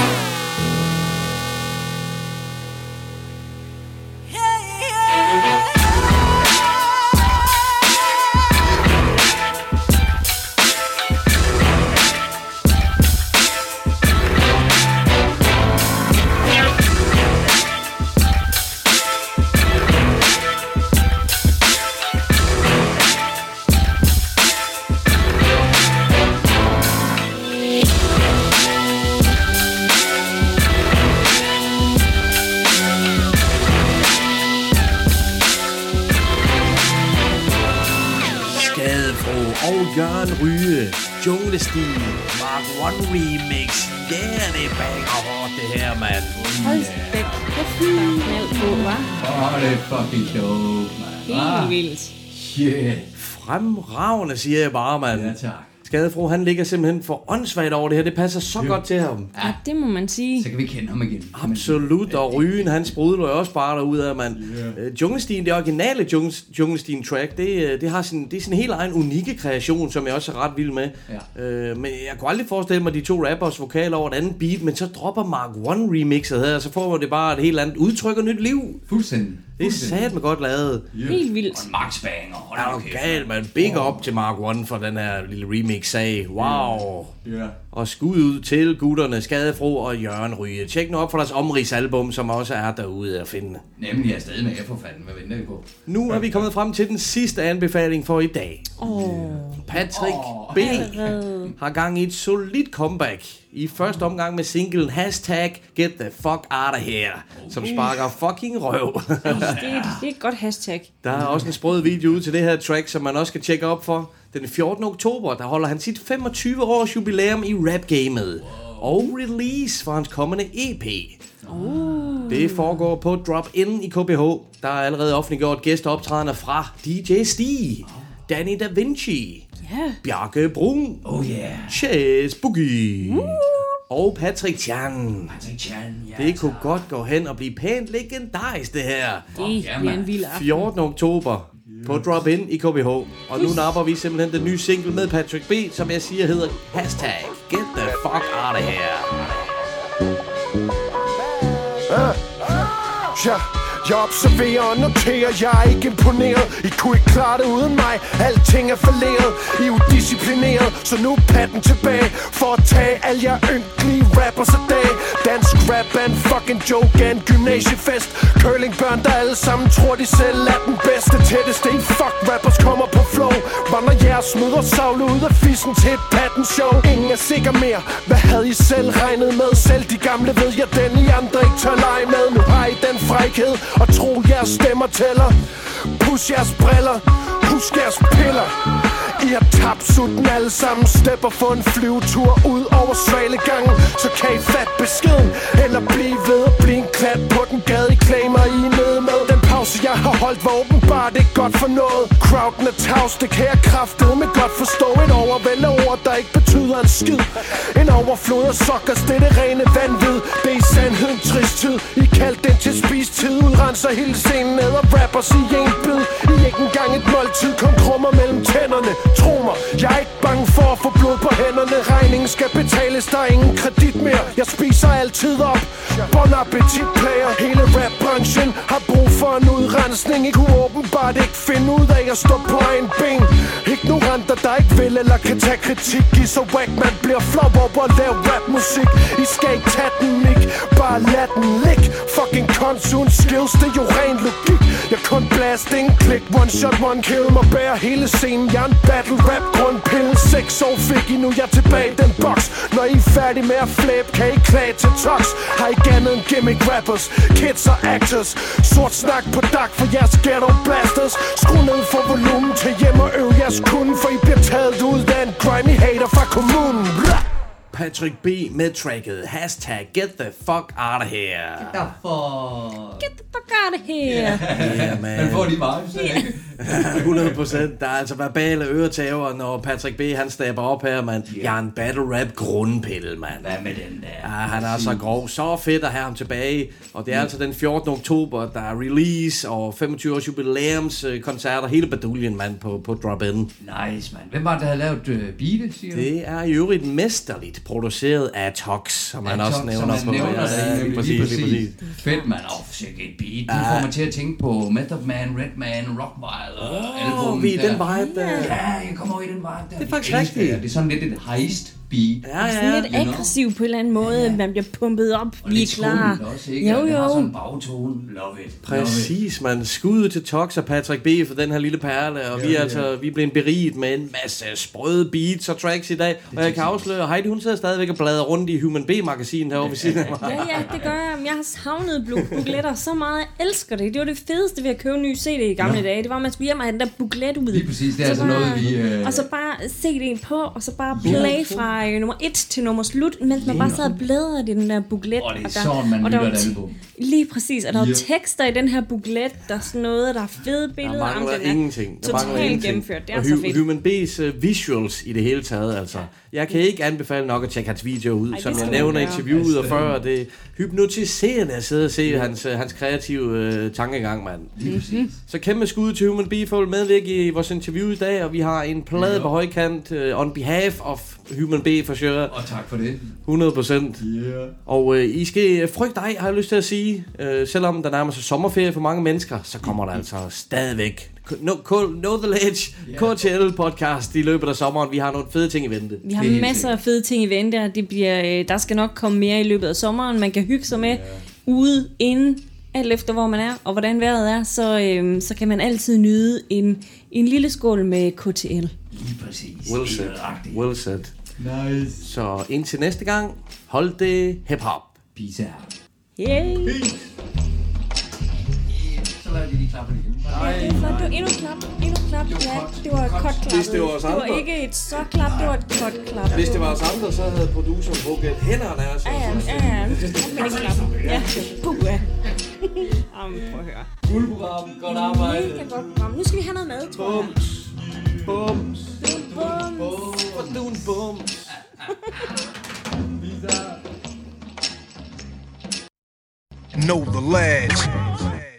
B: yeah. Jørgen Ryge. Junglestil. Mark One Remix. Ja, yeah, det banger hårdt det her, mand.
C: Hold da kæft, knald på, hva'?
A: Åh, det er fucking dope, man.
C: Helt vildt.
A: Shit.
B: Fremragende, siger jeg bare, mand.
A: Ja, tak.
B: Skadefro, han ligger simpelthen for åndssvagt over det her. Det passer så godt til ham.
C: Ja, det må man sige.
A: Så kan vi kende ham igen.
B: Absolut, og Rygen, han sprudler jo også bare derude af, mand. Yeah. Junglestien, det originale Junglestien-track, det, øh, det har sin, det er sin helt egen unikke kreation, som jeg også er ret vild med.
A: Ja.
B: Øh, men jeg kunne aldrig forestille mig de to rappers vokaler over et andet beat, men så dropper Mark One remixet her, og så får det bare et helt andet udtryk og nyt liv.
A: Fuldstændig.
B: Det er sat med godt lavet.
C: Helt vildt.
A: Og Max Banger. Hold
B: Er galt, man. Big up til Mark One for den her lille remix-sag. Wow.
A: Ja.
B: Og skud ud til gutterne Skadefro og Jørgen Ryge. Tjek nu op for deres omrigsalbum, som også er derude at finde.
A: Nemlig, er stadig med for fanden. Hvad venter vi på?
B: Nu er vi kommet frem til den sidste anbefaling for i dag.
C: Åh,
B: Patrick B.
C: allerede.
B: har gang i et solidt comeback. I første omgang med singlen Hashtag Get the fuck out of here, som sparker fucking røv.
C: Det er, et, det er et godt hashtag.
B: Der er også en sprød video ud til det her track, som man også skal tjekke op for. Den 14. oktober, der holder han sit 25 års jubilæum i rap-gamet. Og release for hans kommende EP.
C: Uh.
B: Det foregår på Drop In i KBH. Der er allerede offentliggjort gæsteoptrædener fra DJ Stig, Danny Da Vinci,
C: Ja.
B: Bjarke Brun,
A: Oh yeah.
B: Chase Boogie og Patrick Chan.
A: Patrick Chan, ja.
B: Det kunne godt gå hen og blive pænt legendarisk, det her.
C: Det bliver en vild aften.
B: 14. oktober på Drop In i KBH. Og nu napper vi simpelthen den nye single med Patrick B, som jeg siger hedder Hashtag Get the fuck out of here.
N: Ja, jeg observerer og noterer, jeg er ikke imponeret. I kunne ikke klare det uden mig, alting er falderet I er udisciplineret, så nu patten tilbage. For at tage al jer ynkelige rappers af dag. Dansk rap er en fucking joke af en gymnasiefest. Curlingbørn, der alle sammen tror de selv er den bedste Tætteste. I fuck rappers kommer på flow. Vandrer jeres møder savle ud af fissen til et patten show. Ingen er sikker mere, hvad havde I selv regnet med? Selv de gamle ved jeg, den I andre ikke tør lege med. Nu har I den frækhed og tro jeres stemmer tæller. Pus jeres briller, husk jeres piller. I har tabt sutten alle sammen. Stepper for en flyvetur ud over svalegangen. Så kan I fat beskeden. Eller blive ved at blive en klat på den gade I klamer I er nede med. Jeg har holdt, hvor åbenbart ikke godt for noget. Crowden er tavs, det kan jeg kraftedeme godt forstå. Et overvæld af ord, der ikke betyder en skid. En overflod af sokkers, det er det rene vanvid. Det er i sandhed en trist tid. I kaldte den til spistid Udrenser hele scenen ned og rapper i en bid. I ikke engang et måltid, kom krummer mellem tænderne. Tro mig, jeg er ikke bange for at få blod på hænderne. Regningen skal betales, der er ingen kredit mere. Jeg spiser altid op. Bon appetit player. Hele rapbranchen har brug for en udrensning Ikke kunne åbenbart ikke finde ud af at stå på en ben. Ignoranter, der ikke vil eller kan tage kritik I så whack, man bliver flop op og lave rapmusik. I skal ikke tage den mic, bare lad den ligge. Fucking konsun skills, det er jo ren logik. Jeg kun blast, ingen klik, one shot, one kill. Må bære hele scenen, jeg er en battle rap grundpille Seks år fik I, nu jeg tilbage i den box Når I er færdige med at flæbe, kan I klage til tox. Har ikke andet end gimmick rappers, kids og actors? Sort snak på Tak for jeres ghetto blasters Skru ned for volumen til hjem og øv jeres kunde For I bliver taget ud af en grimy hater fra kommunen. Blah!
B: Patrick B. med tracket Hashtag get the fuck out of here.
A: Derfor...
C: Get the fuck out of here.
B: Yeah, man.
A: Man får de vibes, ikke?
B: 100 procent. Der er altså verbale øretæver, når Patrick B. han stabber op her, mand. Yeah. Jeg er en battle rap grundpille, mand.
A: Hvad med den der?
B: Ja, han er så grov. Så fedt at have ham tilbage. Og det er altså den 14. oktober, der er release og 25 års jubilæums øh, koncerter. Hele baduljen, mand, på, på Drop-In.
A: Nice, mand. Hvem var det, der havde lavet uh, beatet, siger du?
B: Det er i øvrigt mesterligt produceret af Tox, som han også nævner
A: som
B: på.
A: nævner
B: Ja, lige
A: lige
B: præcis,
A: præcis.
B: lige præcis.
A: Fedt, mand. Åh, oh, et beat.
B: Ja.
A: får mig til at tænke på Method Man, Redman, Rockwild og albummet
B: vi er den vibe der.
A: Ja, jeg kommer over i den vibe der.
B: Det er faktisk rigtigt.
A: det. Det er sådan lidt et heist beat.
B: Ja,
C: Sådan lidt aggressiv på en eller anden måde. Man bliver pumpet op.
A: Og
C: Vi er klar.
A: også, ikke?
C: Jo,
A: Og det har sådan
C: jo.
A: en bagtone. Love it.
B: Præcis, man. Skud til Tox og Patrick B. for den her lille perle, og
A: Ja,
B: vi er
A: ja.
B: altså vi er blevet beriget med en masse sprøde beats og tracks i dag. Og jeg kan afsløre, Heidi hun sidder stadigvæk og bladrer rundt i Human B-magasinet herovre ved siden af mig.
C: Ja, ja, det gør jeg. Men Jeg har savnet bukletter så meget. Jeg elsker det. Det var det fedeste ved at købe en ny CD i gamle
A: Nå.
C: dage. Det var, at man skulle hjem og have den der buklet ud.
A: Lige præcis, det er
C: Så
A: altså
C: bare-
A: noget, vi, øh,
C: Og så bare CD'en på, og så bare
A: Ja.
C: play fra øh, nummer 1 til nummer slut, mens man bare sad og bladrede i den der buklet.
A: Og det er
C: der,
A: sådan, man
C: og der
A: lytter
C: var
A: et album.
C: Lige præcis, og der
A: Ja.
C: var tekster i den her buklet, der er sådan noget, der er fede billeder.
B: Der mangler
C: den er
B: ingenting. Der mangler
C: Totalt
B: ingenting.
C: gennemført. Det er
B: og
C: så
B: Hu-
C: fedt.
B: Human B's uh, visuals i det hele taget, altså. Jeg kan ikke anbefale nok at tjekke hans video ud,
C: Ej,
B: som jeg nævner i interviewet og før. Det er hypnotiserende at sidde og se hans, uh, hans kreative uh, tankegang, mand.
C: Mhm.
B: Så kæmpe skud til Human B for at medvirke i vores interview i dag, og vi har en plade
A: Ja.
B: på højkant uh, on behalf of Human B for sure.
A: Og tak for det.
B: 100 procent.
A: Yeah.
B: Og uh, I skal frygte ej, har jeg lyst til at sige. Uh, selvom der nærmer sig sommerferie for mange mennesker, så kommer der altså stadigvæk No, no The Ledge, KTL podcast i løbet af sommeren. Vi har nogle fede ting i vente.
C: Vi har masser af fede ting i vente, og det bliver, øh, der skal nok komme mere i løbet af sommeren. Man kan hygge sig med ude, inde, alt efter hvor man er, og hvordan vejret er, så, øhm, så kan man altid nyde en, en lille skål med KTL.
A: Lige præcis.
B: Well said. Well said.
A: Nice.
B: Så indtil næste gang, hold det hip-hop.
A: Peace out.
C: Yay!
A: Så lader de lige klappe igen.
C: Ja, det er flot. Det var endnu klap. Endnu klap. Ja, det var et kort klap.
B: Hvis det var os
C: det var ikke et så klap, det var et kort klap.
B: Hvis det var os andre, så havde produceren brugt hænderne af os.
C: Ja, ja, ja, ja. Men ikke klap. Ja, puh, ja. Jamen, prøv at høre.
A: Fuld program. Godt arbejde.
C: Mega godt program. Nu skal vi have noget mad, tror jeg.
B: Bums.
C: Bums.
B: Bums. Bums.
M: Know the ledge.